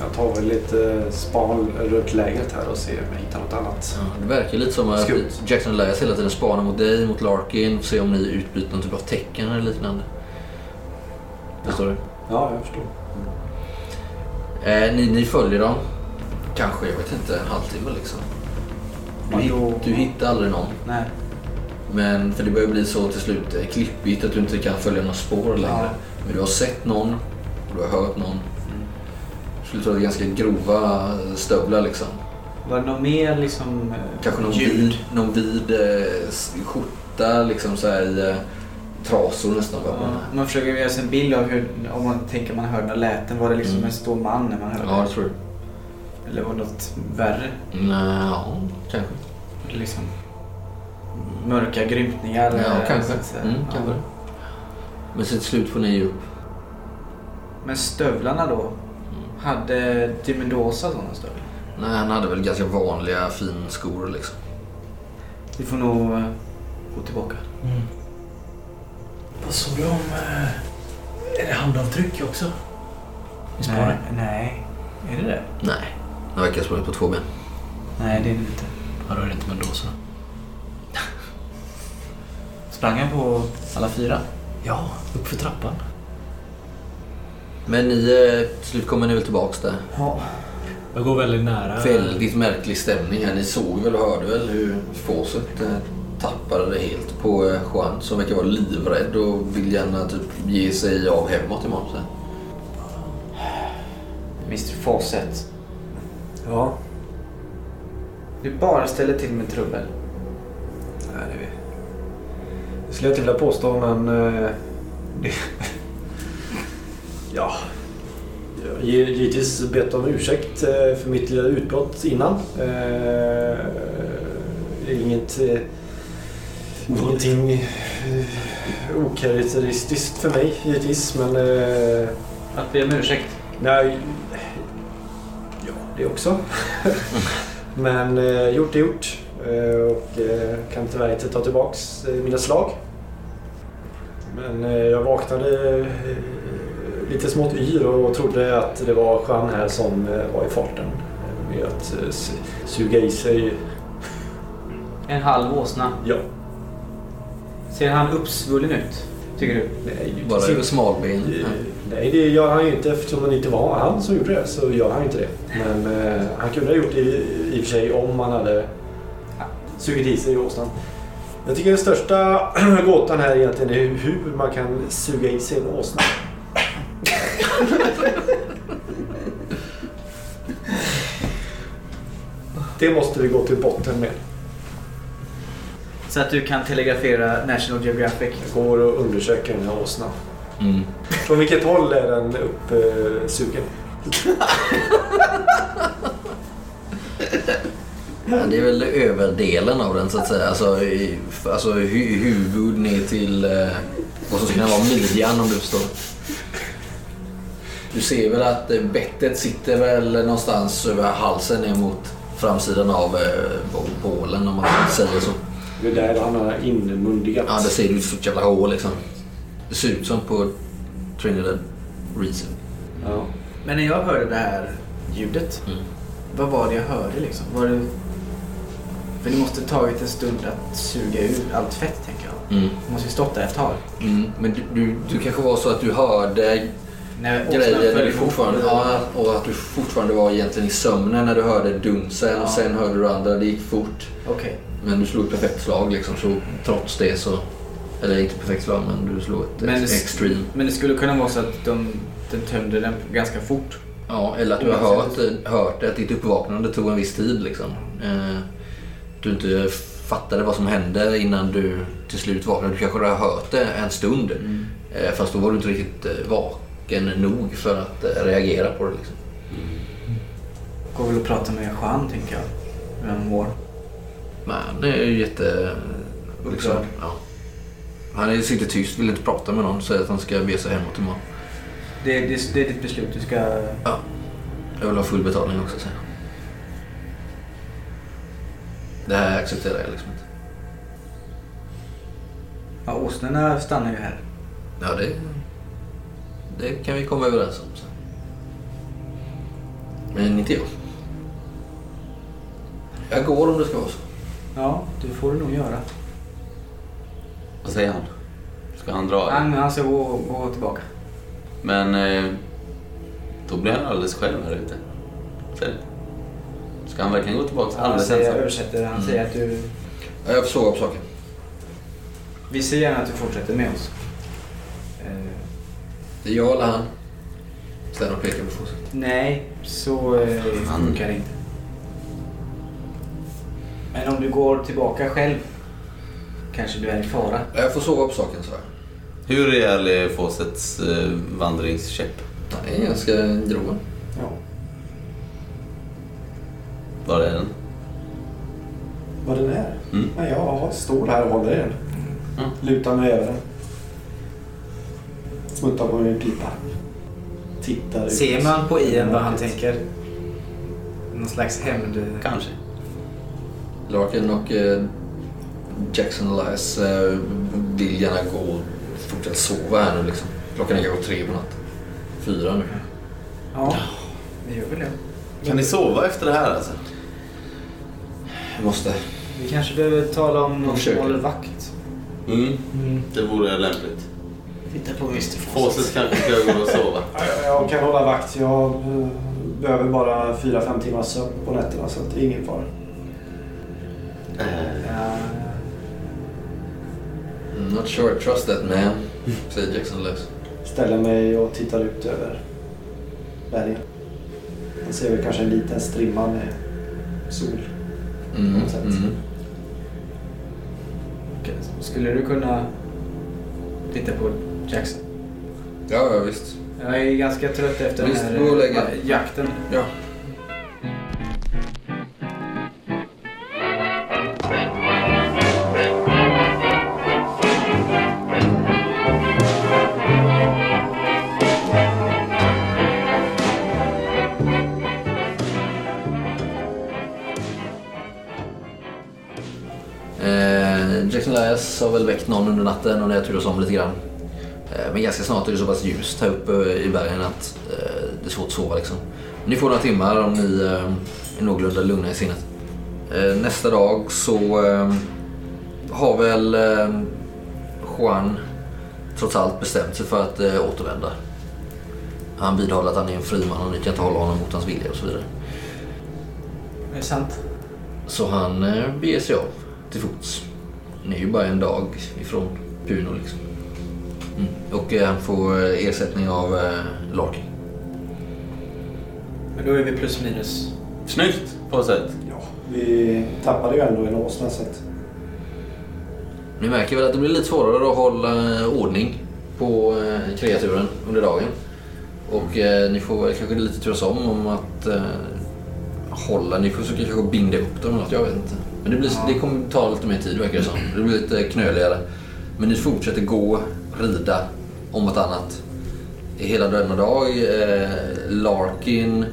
Jag tar väl lite span runt lägret här och ser om jag hittar något annat. Ja, det verkar lite som att Skumt. Jackson Elias hela tiden spanar mot dig, mot Larkin. Se om ni utbyter någon typ av tecken eller liknande. Förstår du? Ja, jag förstår. Eh, ni, ni följer dem. Kanske, jag vet inte, en halvtimme liksom. Du, Ja, du hittar aldrig någon. Nej. Men för det börjar bli så till slut eh, klippigt att du inte kan följa några spår längre. Ja. Men du har sett någon, du har hört någon. Du skulle tro att det är ganska grova stövlar liksom. Var det något mer liksom eh, Kanske någon ljud? vid, någon vid eh, skjorta liksom så här i eh, trasor nästan. Ja, man försöker göra sig en bild av hur, om man tänker man hörde några läten, var det liksom Mm. en stor man när man hörde? Ja, det tror du. Eller var det något värre? Nja, kanske. Eller liksom mörka grymtningar? Ja, eller- kanske. så. Mm, Ja. kanske. Men sen till slut får ni ju upp. Men stövlarna då? Hade Di Mendoza sådana stövlar? Nej, han hade väl ganska vanliga finskor liksom. Vi får nog eh, gå tillbaka. Mm. Vad såg du om... eh, Är det handavtryck också? Nej, nej. Är det det? Nej, han verkar ha sprungit på två ben. Nej, det är det inte. Är det inte Mendoza. Sprang han på alla fyra? Ja, upp för trappan. Men ni, eh, till slut kommer ni väl tillbaks där. Ja. Jag går väldigt nära. Väldigt märklig stämning här. Ni såg väl och hörde väl hur Fawcett eh, tappade det helt på eh, Juan som verkar vara livrädd och vill gärna typ ge sig av hemåt imorgon. Så. Mr Fawcett. Ja. Du bara ställer till med trubbel. Skulle jag inte vilja påstå, men... eh, Det, ja. Givetvis bett om ursäkt eh, för mitt lilla utbrott innan. Eh, inget... eh, Ingenting eh, okaraktäristiskt för mig givetvis, men... eh, Att be om ursäkt. Nej, ja det också. Men eh, gjort är gjort. Eh, och kan tyvärr inte ta tillbaks mina slag. Men eh, jag vaknade eh, lite smått yr och trodde att det var Jean här som eh, var i farten. Med att suga i sig. En halv åsna. Ja, Ser han uppsvullen ut? Tycker du? nej, Bara över smalben. Nej, det gör han ju inte eftersom det inte var han som gjorde det. Så gör han inte det. Men han kunde ha gjort det i, i och för sig om han hade sugit i sig åsnan. Jag tycker den största gåtan här egentligen är hur man kan suga i sig en åsna. Det måste vi gå till botten med. Så att du kan telegrafera National Geographic. Jag går och undersöker den här åsnan. Mm. Från vilket håll är den uppsugen? Ja, det är väl överdelen av den så att säga. Alltså, i, alltså hu, huvud ner till eh, vad som ska kunna vara midjan om du förstår. Du ser väl att eh, bettet sitter väl någonstans över halsen ner mot framsidan av eh, bålen om man säger så. Det är där han har inmundigat. Ja, det ser du så jävla hål liksom. Det ser ut som på Trinidad Reason. Ja. Men när jag hörde det här ljudet, Mm. vad var det jag hörde liksom? Var det... För det måste tagit en stund att suga ur allt fett, tänker jag. Mm. Det måste ju stått där ett tag. Mm. Men du, du, du kanske var så att du hörde åsnan grejer när du fortfarande, ja, och att du fortfarande var egentligen i sömnen när du hörde dunsen Ja. och sen hörde du andra, det gick fort. Okej. Men du slog ett perfekt slag liksom så trots det så Eller inte perfekt slag, men du slår ett Men det- extreme. Men det skulle kunna vara så att de, den tömde den ganska fort. Ja, eller att du har hört, hört att ditt uppvaknande tog en viss tid. Liksom. Eh, du inte fattade vad som hände innan du till slut vaknade. Du kanske har hört det en stund. Eh, fast då var du inte riktigt eh, vaken nog för att eh, reagera på det. Liksom. Går väl att prata med Juan, tänker jag. Hur han mår. Men han är ju jätte... Liksom, ja. Han är, sitter tyst, vill inte prata med någon. Säger att han ska bege sig hemåt imorgon. Det, det, det är ditt beslut. Du ska... Ja. Jag vill ha full betalning också, säger han. Det här accepterar jag liksom inte. Ja, åsnorna stannar ju här. Ja, det, det kan vi komma överens om sen. Men inte jag. Jag går om det ska vara så. Ja, det får du nog göra. Vad säger han? Ska han dra? Han, han ska gå, gå tillbaka. Men eh, då blir han alldeles själv här ute. Säg det. Ska han verkligen gå tillbaka alldeles säger, jag ensam? översätter. Han Mm. säger att du... Ja, jag på saken. Vi ser gärna att du fortsätter med oss. Eh, Det är jag eller han. Sten och pekar på Fawcett. nej, så eh, funkar det inte. Men om du går tillbaka själv kanske du är i fara. Jag får sova på saken, så jag. Hur rejäl är Fawcetts eh, vandringskäpp? Den är ganska grov. Ja. Var är den? Vad den är? Mm. Ja, jag står här och håller i den. Mm. Lutar mig över den. Smuttar på min pipa. Tittar ut. Ser man på Ian vad han tänker? Någon slags hämnd... Kanske. Larkin och eh, Jackson Elias eh, vill gärna gå och fortsätta sova här nu liksom. Klockan är kanske tre på natten. Fyra nu. Ja, vi gör väl det. Kan ni sova efter det här alltså? Jag måste. Vi kanske behöver tala om någon som håller vakt. Mm. Det vore lämpligt. Titta på Mr Fawcett kanske ska gå och sova. Ja, Jag kan hålla vakt. Jag eh, behöver bara 4-5 timmars sömn på nätterna så att det är ingen fara. I'm not sure I trust that man, säger Jackson Elias. Ställer mig och tittar ut över bergen. Man ser väl kanske en liten strimma med sol. Mm, På något sätt. mm. okej. Skulle du kunna titta på Jackson? Ja, ja, visst. Jag är ganska trött efter Visst, den här jakten. Ja. Jackson Elias har väl väckt någon under natten och det turas om lite grann. Eh, men ganska snart är det så pass ljust här uppe i bergen att eh, det är svårt att sova liksom. Ni får några timmar om ni eh, är någorlunda lugna i sinnet. Eh, nästa dag så eh, har väl eh, Juan trots allt bestämt sig för att eh, återvända. Han vidhåller att han är en fri man och ni kan inte hålla honom mot hans vilja och så vidare. Är det sant? Så han eh, beger sig av till fots. Ni är ju bara en dag ifrån Puno liksom. Mm. Och eh, han får eh, ersättning av eh, Larkin. Men då är vi plus minus. Snyggt Fawcett. Ja, vi tappade ju ändå en åsna så att... Ni märker väl att det blir lite svårare att hålla eh, ordning på eh, kreaturen under dagen. Och eh, ni får väl kanske lite turas om om att eh, hålla, ni får försöka kanske binda upp dem eller något, jag vet inte. Men det, blir, det kommer ta lite mer tid verkar det som. Det blir lite knöligare. Men ni fortsätter gå, rida om vartannat. Hela denna dag. Eh, Larkin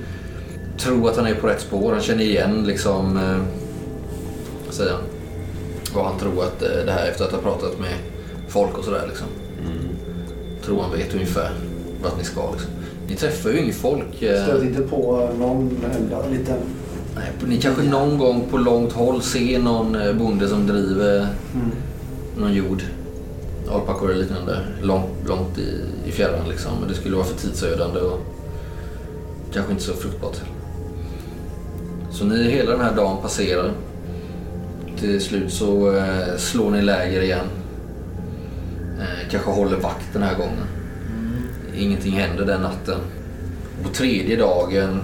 tror att han är på rätt spår. Han känner igen liksom, eh, vad säger han? Vad han tror att eh, det här efter att ha pratat med folk och sådär liksom. Tror han vet ungefär vart ni ska liksom. Ni träffar ju inget folk. eh, Stöt inte på någon enda liten... Nej, ni kanske någon gång på långt håll ser någon eh, bonde som driver Mm. någon jord. Alpackor eller liknande. Långt, långt i, i fjärran liksom. Men det skulle vara för tidsödande och kanske inte så fruktbart. Så ni hela den här dagen passerar. Till slut så eh, slår ni läger igen. Eh, kanske håller vakt den här gången. Ingenting händer den natten. På tredje dagen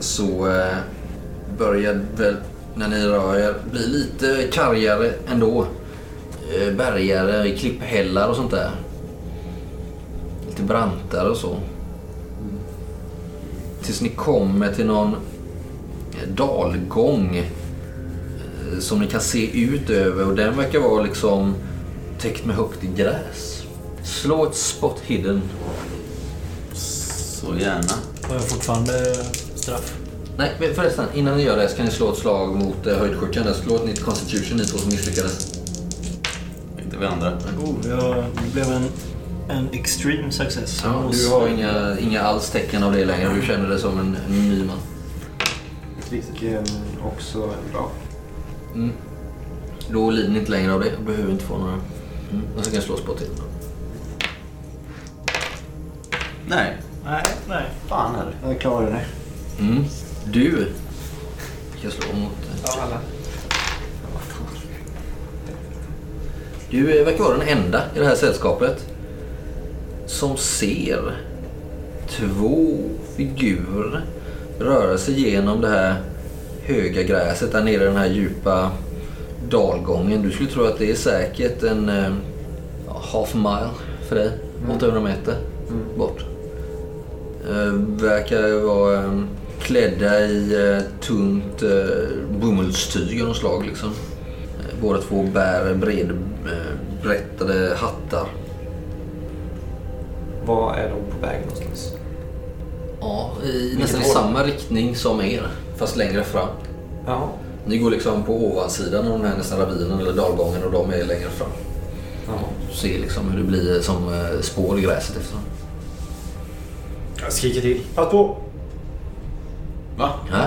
så eh, börjar väl när ni rör er bli lite kargare ändå. Eh, bergare, klipphällar och sånt där. Lite brantare och så. Tills ni kommer till någon eh, dalgång eh, som ni kan se ut över och den verkar vara liksom täckt med högt gräs. Slå ett spot hidden. Så gärna. Har jag fortfarande straff? Nej, men förresten. Innan ni gör det så kan ni slå ett slag mot eh, höjdskjutsen. där. Slå ett nytt constitution ni två som misslyckades. Inte vi andra. Oh, jag det blev en, en extreme success. Ja, du har inga, inga alls tecken av det längre. Du känner dig som en, en ny man. Fick eh, också bra. Mm. Då lider ni inte längre av det och behöver inte få några. Mm. Och så kan jag slå spot till. Nej, Nej, nej. fan är det. Jag klarade det. Mm. Du ska slå mot... Av alla. Du verkar vara den enda i det här sällskapet som ser två figurer röra sig genom det här höga gräset där nere i den här djupa dalgången. Du skulle tro att det är säkert en ja, half mile för dig, 800 meter bort. Eh, verkar vara eh, klädda i eh, tunt eh, bomullstyg av något slag. Liksom. Eh, Båda två bär bred, eh, brättade hattar. Var är de på väg någonstans? Ja, i nästan i samma riktning som er, fast längre fram. Jaha. Ni går liksom på ovansidan av den här nästan ravinen eller dalgången och de är längre fram. Jaha. Du ser liksom hur det blir som spår i gräset efter dem. Jag skriker till. Pass på! Va? Ja.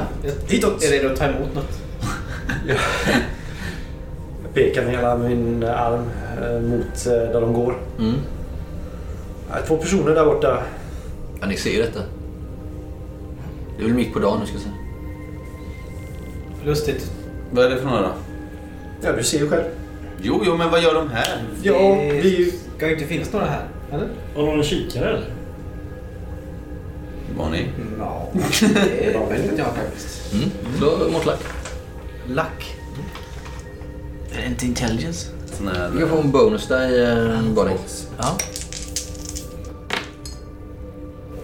Hitåt! Är redo att ta emot något? Jag pekar med hela min arm eh, mot eh, där de går. Mm. Två personer där borta. ja, ni ser detta. Det är väl mitt på dagen nu ska jag säga. Lustigt. Vad är det för några då? Ja, du ser ju själv. Jo, jo, men vad gör de här? Ja, Det vi... ska ju inte finnas några här, eller? Har någon kikare eller? Var ni? Ja, det vet inte jag faktiskt. Mm. Slå mot lack. Lack. Är det inte intelligence? Här... Du kan få en bonus där i eh, body. Ja.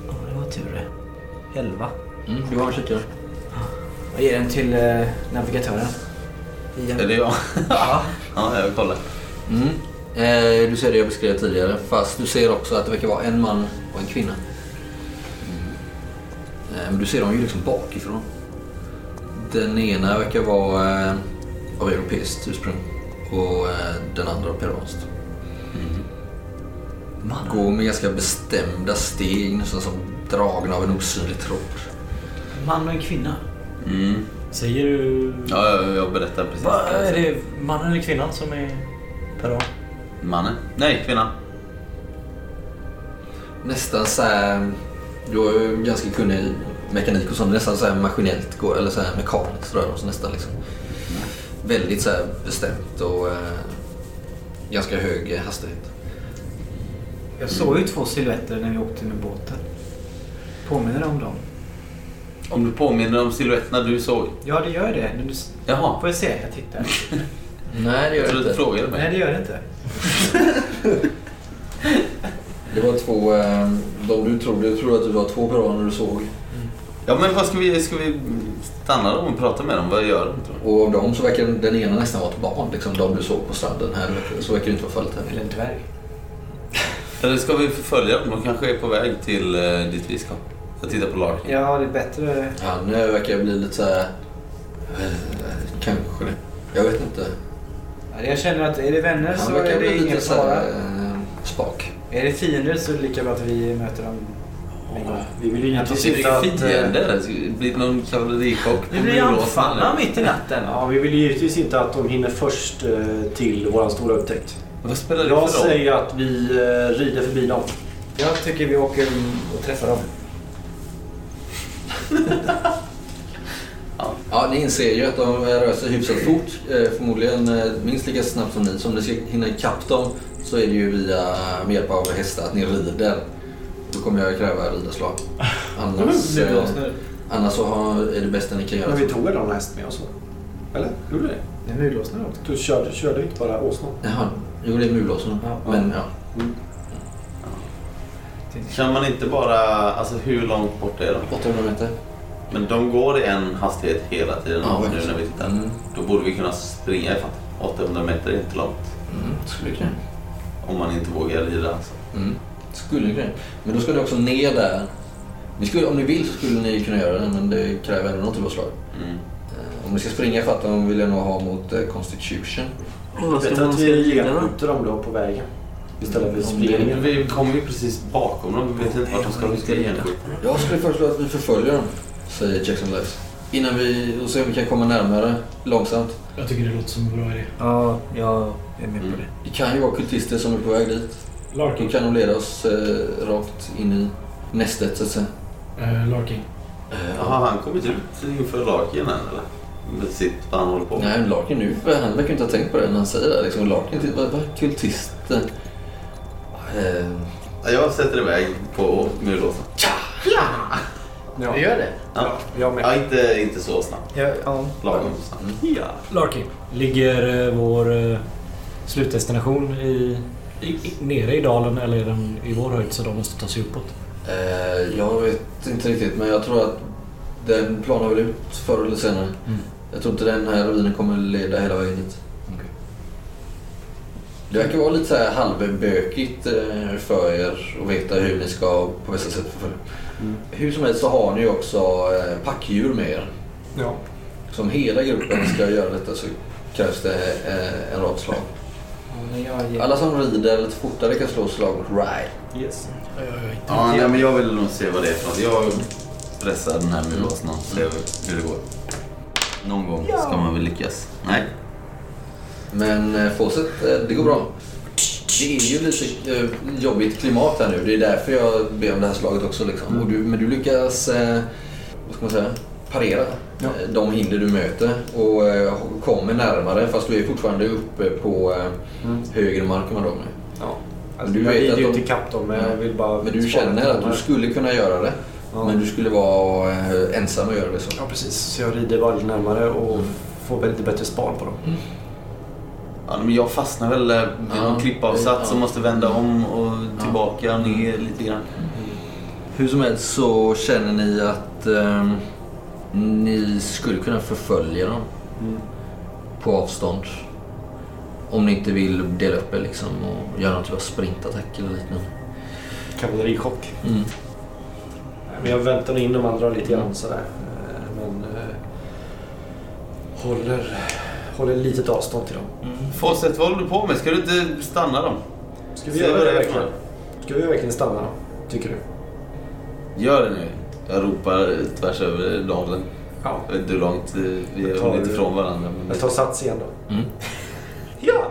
Ja, det var tur det. Elva. Mm. Du har en kikare. Jag ger den till eh, navigatören. Igen. Är det jag? Ja. ja, jag vill kolla. Mm. Eh, du ser det jag beskrev tidigare, fast du ser också att det verkar vara en man och en kvinna. Eh, men du ser dem ju liksom bakifrån. Den ena verkar vara eh, av europeiskt ursprung och eh, den andra av peruanskt. Går med ganska bestämda steg, nästan som dragna av en osynlig tråd. Man och en kvinna. Mm. Säger du... Ja, jag, jag berättar precis. Va, är det mannen eller kvinnan som är peruan? Mannen? Nej, kvinnan. Nästan så här, du är ju ganska kunnig i mekanik och sånt, nästan så här maskinellt, går- eller så här mekaniskt rör de sig nästan liksom. Väldigt så här bestämt och eh, ganska hög hastighet. Jag såg ju två silhuetter när vi åkte med båten. Påminner det om dem? Om du påminner om siluetterna du såg. Ja, det gör det. Du... Jaha. Får jag se? Jag tittar. Nej, det gör Jag det trodde du inte. frågade mig. Nej, det gör det inte. Det var två, eh, de du trodde, jag trodde att det var två peruaner du såg. Ja, men vad ska vi... Ska vi stanna dem och prata med dem? Vad gör de? Tror Och av dem så verkar den ena nästan vara ett barn, liksom de du såg på stranden här. Så verkar det inte vara fallet här. Eller en dvärg. Eller ska vi förfölja dem? De kanske är på väg till eh, dit vi ska. Jag tittar på Larkin. Ja, det är bättre. Han eh, verkar bli lite så här... eh, Kanske det. Jag vet inte. Ja, Jag känner att är det vänner Han så verkar är det bli ingen lite fara. här, eh, spak. Är det fiender så är det lika bra att vi möter dem. Vi vill ju inte att... är eh, fiender. Det ska bli någon kavallerikock Vi blir anfallna mitt i natten. Ja, vi vill ju givetvis inte att de hinner först eh, till vår stora upptäckt. Vad spelar det Jag för roll? säger att vi eh, rider förbi dem. Jag tycker vi åker och träffar dem. Ja, ni inser ju att de rör sig hyfsat fort. Förmodligen minst lika snabbt som ni. Så om ni ska hinna ikapp dem så är det ju via med hjälp av hästar att ni rider. Då kommer jag kräva ridarslag. Annars, Nu eh, annars så har, är det bästa ni kan göra. Men vi tog väl någon häst med oss? Eller? Gjorde vi det? Det är mulåsnare också. Du körde, körde inte bara åsnan? Jaha, jo det är mulåsen. Ja. Men ja. Kan man inte bara, alltså hur långt bort är de? 800 meter. Men de går i en hastighet hela tiden Ja, nu när vi tittar. Mm. Då borde vi kunna springa ifatt. 800 meter är inte långt. Mm, skulle kunna. Om man inte vågar rida alltså. Mm. Skulle kunna. Men då ska ni också ner där. Ni skulle, om ni vill så skulle ni kunna göra det, men det kräver ändå något typ av slag. Mm. Eh, Om ni ska springa ifatt dem vill jag nog ha mot eh, Constitution. Vad ska att man vi skriva genskjuter dem då på vägen? Istället för Om springen. Vi kommer ju precis bakom dem. Vi vet inte vart de ska. Vi ska. Jag skulle föreslå att vi förföljer dem, säger Jackson Life. Innan vi, och se om vi kan komma närmare långsamt. Jag tycker det låter som en bra idé. Ja, jag är med Mm. på det. Det kan ju vara kultister som är på väg dit. Larkin. kan de leda oss eh, rakt in i nästet så att säga. Eh, Larkin. Eh, Har han kommit ut inför Larkin än eller? Med sitt, vad han håller på med? Nej, Larkin nu, han verkar inte ha tänkt på det när han säger det. Liksom, Larkin, typ, vad, vad kultister? Eh, Ja, Jag sätter iväg på mulåsen. Ja, gör det? Ja. jag med. Ja, inte, inte så snabbt. Ja, ja. Lagom snabbt. Ja. Larkin. Ligger eh, vår eh, slutdestination i, i, i, nere i dalen eller är den i vår höjd så de måste ta sig uppåt? eh, jag vet inte riktigt, men jag tror att den planar väl ut förr eller senare. Mm. Jag tror inte den här ravinen kommer leda hela vägen dit. Det verkar vara lite så här halvbökigt eh, för er att veta hur ni ska på bästa sätt förfölja. Mm. Hur som helst så har ni ju också eh, packdjur med er. Ja. Så om hela gruppen ska göra detta så krävs det en rad slag. Ger... Alla som rider lite fortare kan slå slag mot ride. Yes. Ja, ja, ja, Ja, nej, men jag vill nog se vad det är för något. Jag pressar den här mulåsen och ser hur det går. Någon gång ska man väl lyckas. Nej. Men eh, Fawcett, eh, det går bra. Det är ju lite eh, jobbigt klimat här nu. Det är därför jag ber om det här slaget också. Liksom. Och du, men du lyckas vad ska man säga, parera Ja. eh, de hinder du möter och eh, kommer närmare fast du är fortfarande uppe på eh, Mm. högre mark än vad de är. Ja. Alltså, Du jag vet att de- inte ikapp dem, men jag vill bara... Men du känner att du skulle kunna göra det. Ja. Men du skulle vara ensam och göra det så. Ja, precis. Så jag rider lite närmare och får väl lite bättre span på dem. Ja, men jag fastnar väl vid Ja, någon klippavsats ja. som måste vända om och tillbaka ner lite grann. Hur som helst så känner ni att eh, ni skulle kunna förfölja dem Mm. på avstånd. Om ni inte vill dela upp er liksom och göra någon typ av sprintattack eller liknande. Kavallerichock. Mm. Men jag väntar in de andra lite grann sådär. Eh, Men eh, håller, håller litet avstånd till dem. Fawcett, vad håller du på med? Ska du inte stanna dem? Ska vi Se göra det verkligen? Ska vi verkligen stanna då? Tycker du? Gör det nu. Jag ropar tvärs över dalen. Ja. Jag vet inte hur långt eh, vi tar- hunnit ifrån varandra. Men... Jag tar sats igen då. Mm. Ja!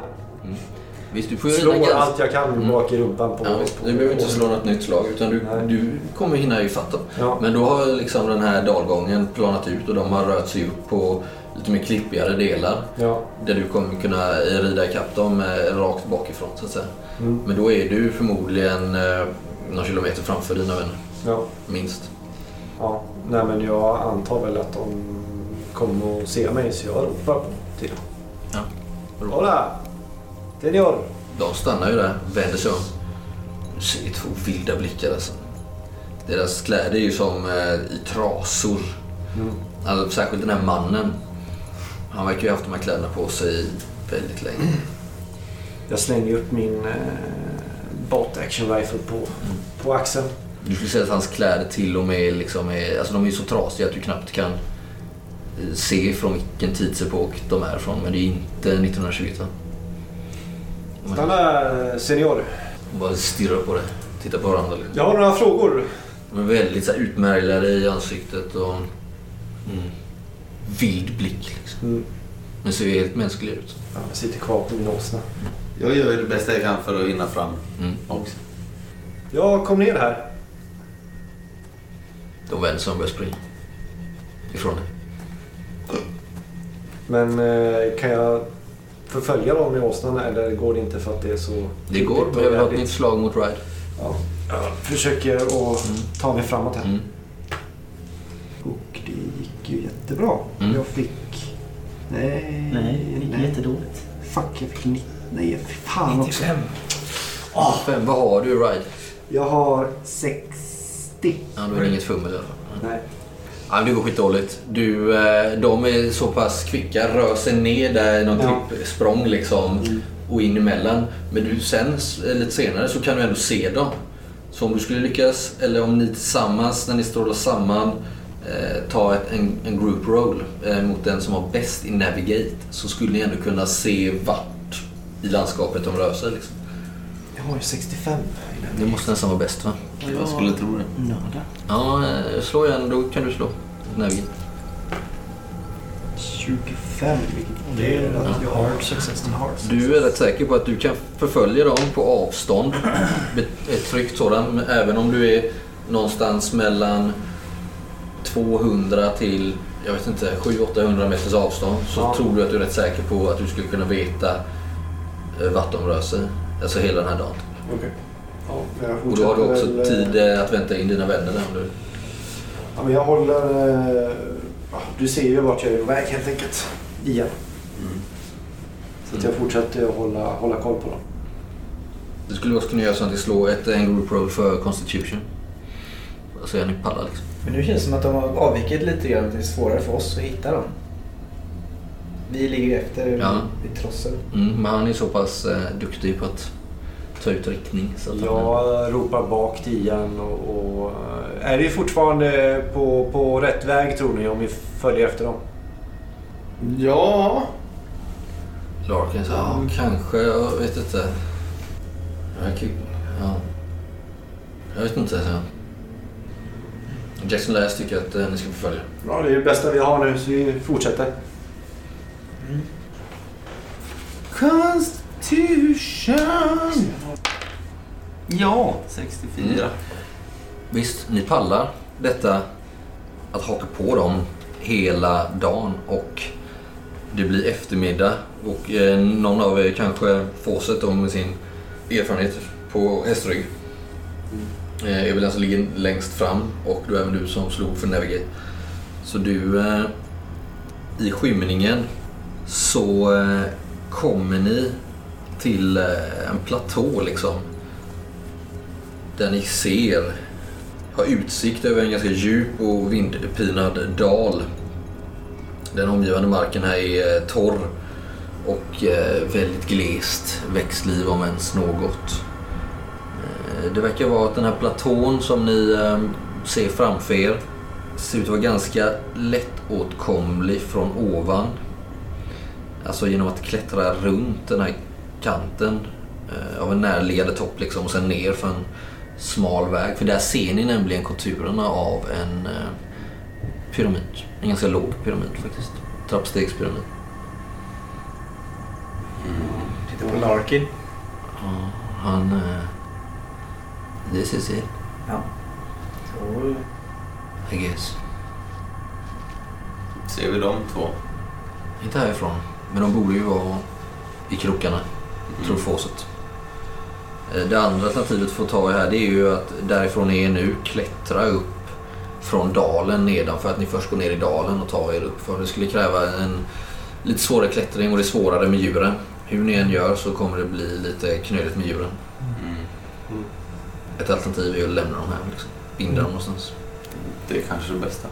Visst, du får Slår ganska... allt jag kan Mm. bak i rumpan på... Ja, på du behöver inte slå något nytt slag utan du, Nej. du kommer hinna ifatt dem. Ja. Men då har liksom den här dalgången planat ut och de har rört sig upp på lite mer klippigare delar. Ja. Där du kommer kunna rida ikapp dem eh, rakt bakifrån så att säga. Mm. Men då är du förmodligen eh, någon kilometer framför dina vänner. ja. Minst. Ja. Nej men jag antar väl att de kommer att se mig så jag ropar till dem. Ja. Hola! Senior! De stannar ju där, vänder sig om. Du ser två vilda blickar alltså. Deras kläder är ju som eh, i trasor. Mm. Alltså, särskilt den här mannen. Han verkar ju ha haft de här kläderna på sig väldigt länge. Jag slänger upp min eh, bot action rifle på, på axeln. Du skulle säga att hans kläder till och med liksom är, alltså de är så trasiga att du knappt kan eh, se från vilken tidsepok de är från. Men det är inte 1921 va? De är- Stanna senior. Bara stirrar på det. Tittar på varandra. Liksom. Jag har några frågor. De är väldigt så här, utmärglade i ansiktet och mm, vild blick. Liksom. Mm. Men ser ju helt mänsklig ut. Ja, jag sitter kvar på min åsna. Jag gör det bästa jag kan för att hinna fram Mm. också. Jag kom ner här. De vänder sig om och börjar springa. Ifrån dig. Men eh, kan jag förfölja dem med åsnan eller går det inte för att det är så... Det går, men jag vill ha ett nytt slag mot Ride. Ja. Jag försöker att ta mig framåt här. Mm. Och det gick ju jättebra. Mm. Jag fick... Nej. Nej, det gick jättedåligt. Fuck, jag fick 90. Nej, fan också. 95. Fem, vad har du Ride? Jag har 60. Ja, då är det inget fummel i alla fall. Nej. Ja, det går skitdåligt. Du, eh, de är så pass kvicka, rör sig ner där i någon Ja. klippsprång liksom Mm. och in emellan. Men du sen, eh, lite senare, så kan du ändå se dem. Så om du skulle lyckas, eller om ni tillsammans, när ni strålar samman, eh, ta ett, en, en group roll eh, mot den som har bäst i navigate, så skulle ni ändå kunna se vart i landskapet de rör sig. Liksom. Jag har ju 65. Det måste nästan vara bäst va? Jag skulle tro det. Nörda. Ja, eh, slå igen. Då kan du slå. Navigate. 25. Vilket det är att jag har success. en hard Du är rätt säker på att du kan förfölja dem på avstånd. Ett tryggt sådant. men Även om du är någonstans mellan 200 till jag vet inte, 700-800 meters avstånd. Så Ja. tror du att du är rätt säker på att du skulle kunna veta eh, vart de rör sig. Alltså hela den här dagen. Okej. Ja, Och då har du också väl, eh, tid eh, att vänta in dina vänner där. om du- Ja, men jag håller... eh, ja, Du ser ju vart jag är på väg helt enkelt. Igen. Så att jag fortsätter att hålla, hålla koll på dem. Du skulle också kunna göra så att ni slår ett en group roll för Constitution. Så är ni pallar liksom. Men nu känns det som att de har avvikit lite grann. Det är svårare för oss att hitta dem. Vi ligger ju efter Ja. vid trossen. Mm, men han är så pass eh, duktig på att ta ut riktning. Så att han, Jag ropar bak Tian och, och... eh, Är vi fortfarande på, på rätt väg tror ni om vi följer efter dem? Ja, Larkin sa, ja kanske, jag vet inte. Jag, kan- ja. jag vet inte, så. Jackson Lass tycker att eh, ni ska förfölja. Ja, det är det bästa vi har nu så vi fortsätter. Constitution! Ja, 64. Visst, ni pallar detta att haka på dem hela dagen och det blir eftermiddag och eh, någon av er kanske Fawcett då med sin erfarenhet på hästrygg eh, är väl den som ligger längst fram och då även du som slog för Navigate. Så du eh, i skymningen så eh, kommer ni till eh, en platå liksom där ni ser har utsikt över en ganska djup och vindpinad dal. Den omgivande marken här är eh, torr och eh, väldigt glest växtliv om ens något. Eh, det verkar vara att den här platån som ni ehm, ser framför er ser ut att vara ganska lättåtkomlig från ovan. Alltså genom att klättra runt den här kanten av en närliggande topp liksom och sen ner för en smal väg. För där ser ni nämligen konturerna av en eh, pyramid. En ganska låg pyramid faktiskt. Trappstegspyramid. Tittar på Larkin. Ja, han... Eh, this is it, Ja. Så, I guess. ser vi de två? Inte härifrån, men de borde ju vara i krokarna. Tror Fawcett. Eh, Det andra alternativet för att ta er här det är ju att därifrån ni är nu klättra upp från dalen nedanför. Att ni först går ner i dalen och tar er upp. För det skulle kräva en lite svårare klättring och det är svårare med djuren. Hur ni än gör så kommer det bli lite knöligt med djuren. Mm. Ett alternativ är att lämna dem här. Liksom. Binda dem någonstans. Det är kanske det bästa.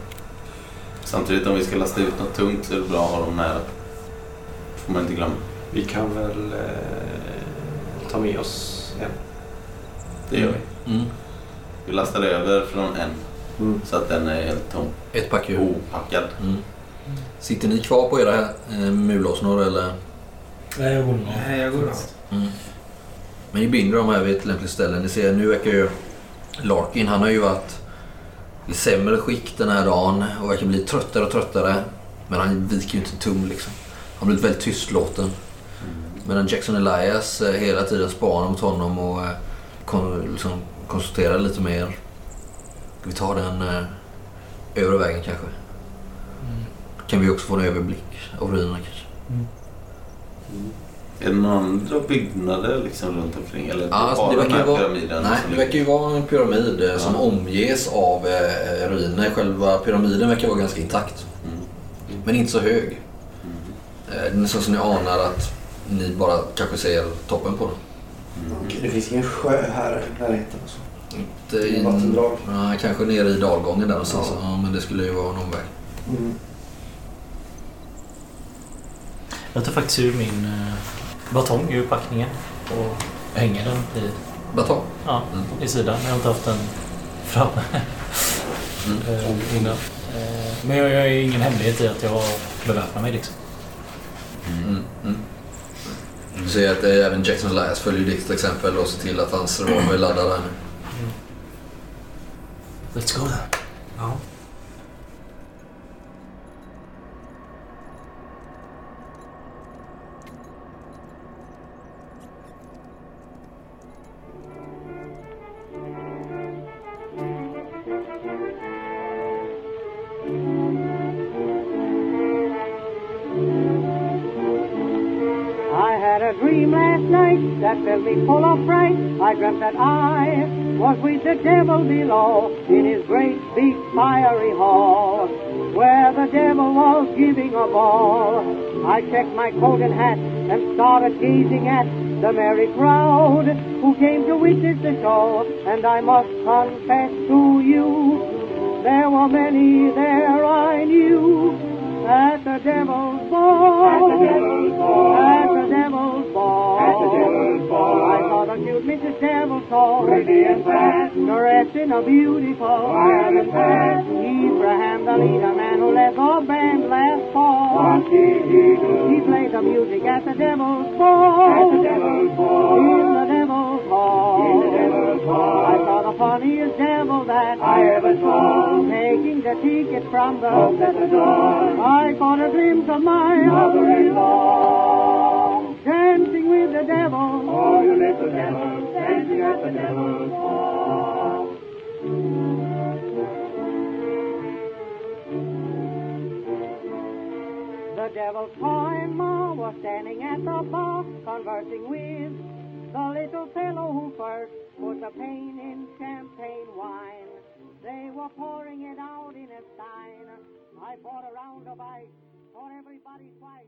Samtidigt om vi ska lasta ut något tungt så är det bra att ha dem nära. får man inte glömma. Vi kan väl eh, ta med oss en. Det gör vi. Mm. Vi lastar över från en Mm. så att den är helt tom. Ett pack. Opackad. Mm. Sitter ni kvar på era eh, mulåsnor eller? Nej, jag går nog. nej, jag går av. Mm. Men ni binder dem här vid ett lämpligt ställe. Ni ser nu verkar ju Larkin, han har ju varit i sämre skick den här dagen och verkar bli tröttare och tröttare. Men han viker ju inte en tum liksom. Han har blivit väldigt tystlåten. Medan Jackson Elias eh, hela tiden spanar mot honom och eh, kon, liksom, konsulterar lite mer. Vi ta den eh, övre vägen kanske? Kan vi också få en överblick av ruinerna kanske? Är det några andra byggnader liksom runt omkring? Eller Ja, alltså, bara det den verkar här ju vara, pyramiden? nej, som det verkar ju vara en pyramid eh, som Ja. omges av eh, ruiner. Själva pyramiden verkar vara ganska intakt. Mm. Men inte så hög. Eh, Det är nästan så ni anar att ni bara kanske ser toppen på den. Okej, det finns ingen sjö här i närheten. Alltså. Inte Inget vattendrag. Nej, kanske nere i dalgången där någonstans. Ja. men det skulle ju vara en omväg. Mm. Jag tar faktiskt ur min eh, batong ur packningen och hänger den i, Batong. ja, Mm. i sidan. Jag har inte haft den framme Mm. eh, innan. Eh, men jag jag ju ingen hemlighet i att jag beväpnar mig liksom. Mm. Mm. Du ser att eh, även Jackson Elias följer ditt exempel och ser till att hans revolver är laddad där nu. Let's go then. Ja. Me full of fright. I dreamt that I was with the devil below in his great big fiery hall, where the devil was giving a ball. I checked my coat and hat and started gazing at the merry crowd who came to witness the show. And I must confess to you, there were many there I knew at the devil's ball. At the devil's ball. At the devil's ball. So pretty and fat, dressed in a beautiful violet hat. Abraham, the leader man who led the band last fall. What did he do? He played the music at the devil's ball. At the devil's ball. In the devil's hall. In the devil's hall. I saw the funniest devil that I ever saw. Taking the ticket from the at the door. I caught a glimpse of my mother-in-law. Dancing with the devil. Oh, you little devil. Dancing at the devil's ball. The devil's toy ma was standing at the bar, conversing with the little fellow who first put the pain in champagne wine. They were pouring it out in a stein. I bought a round of ice for everybody twice.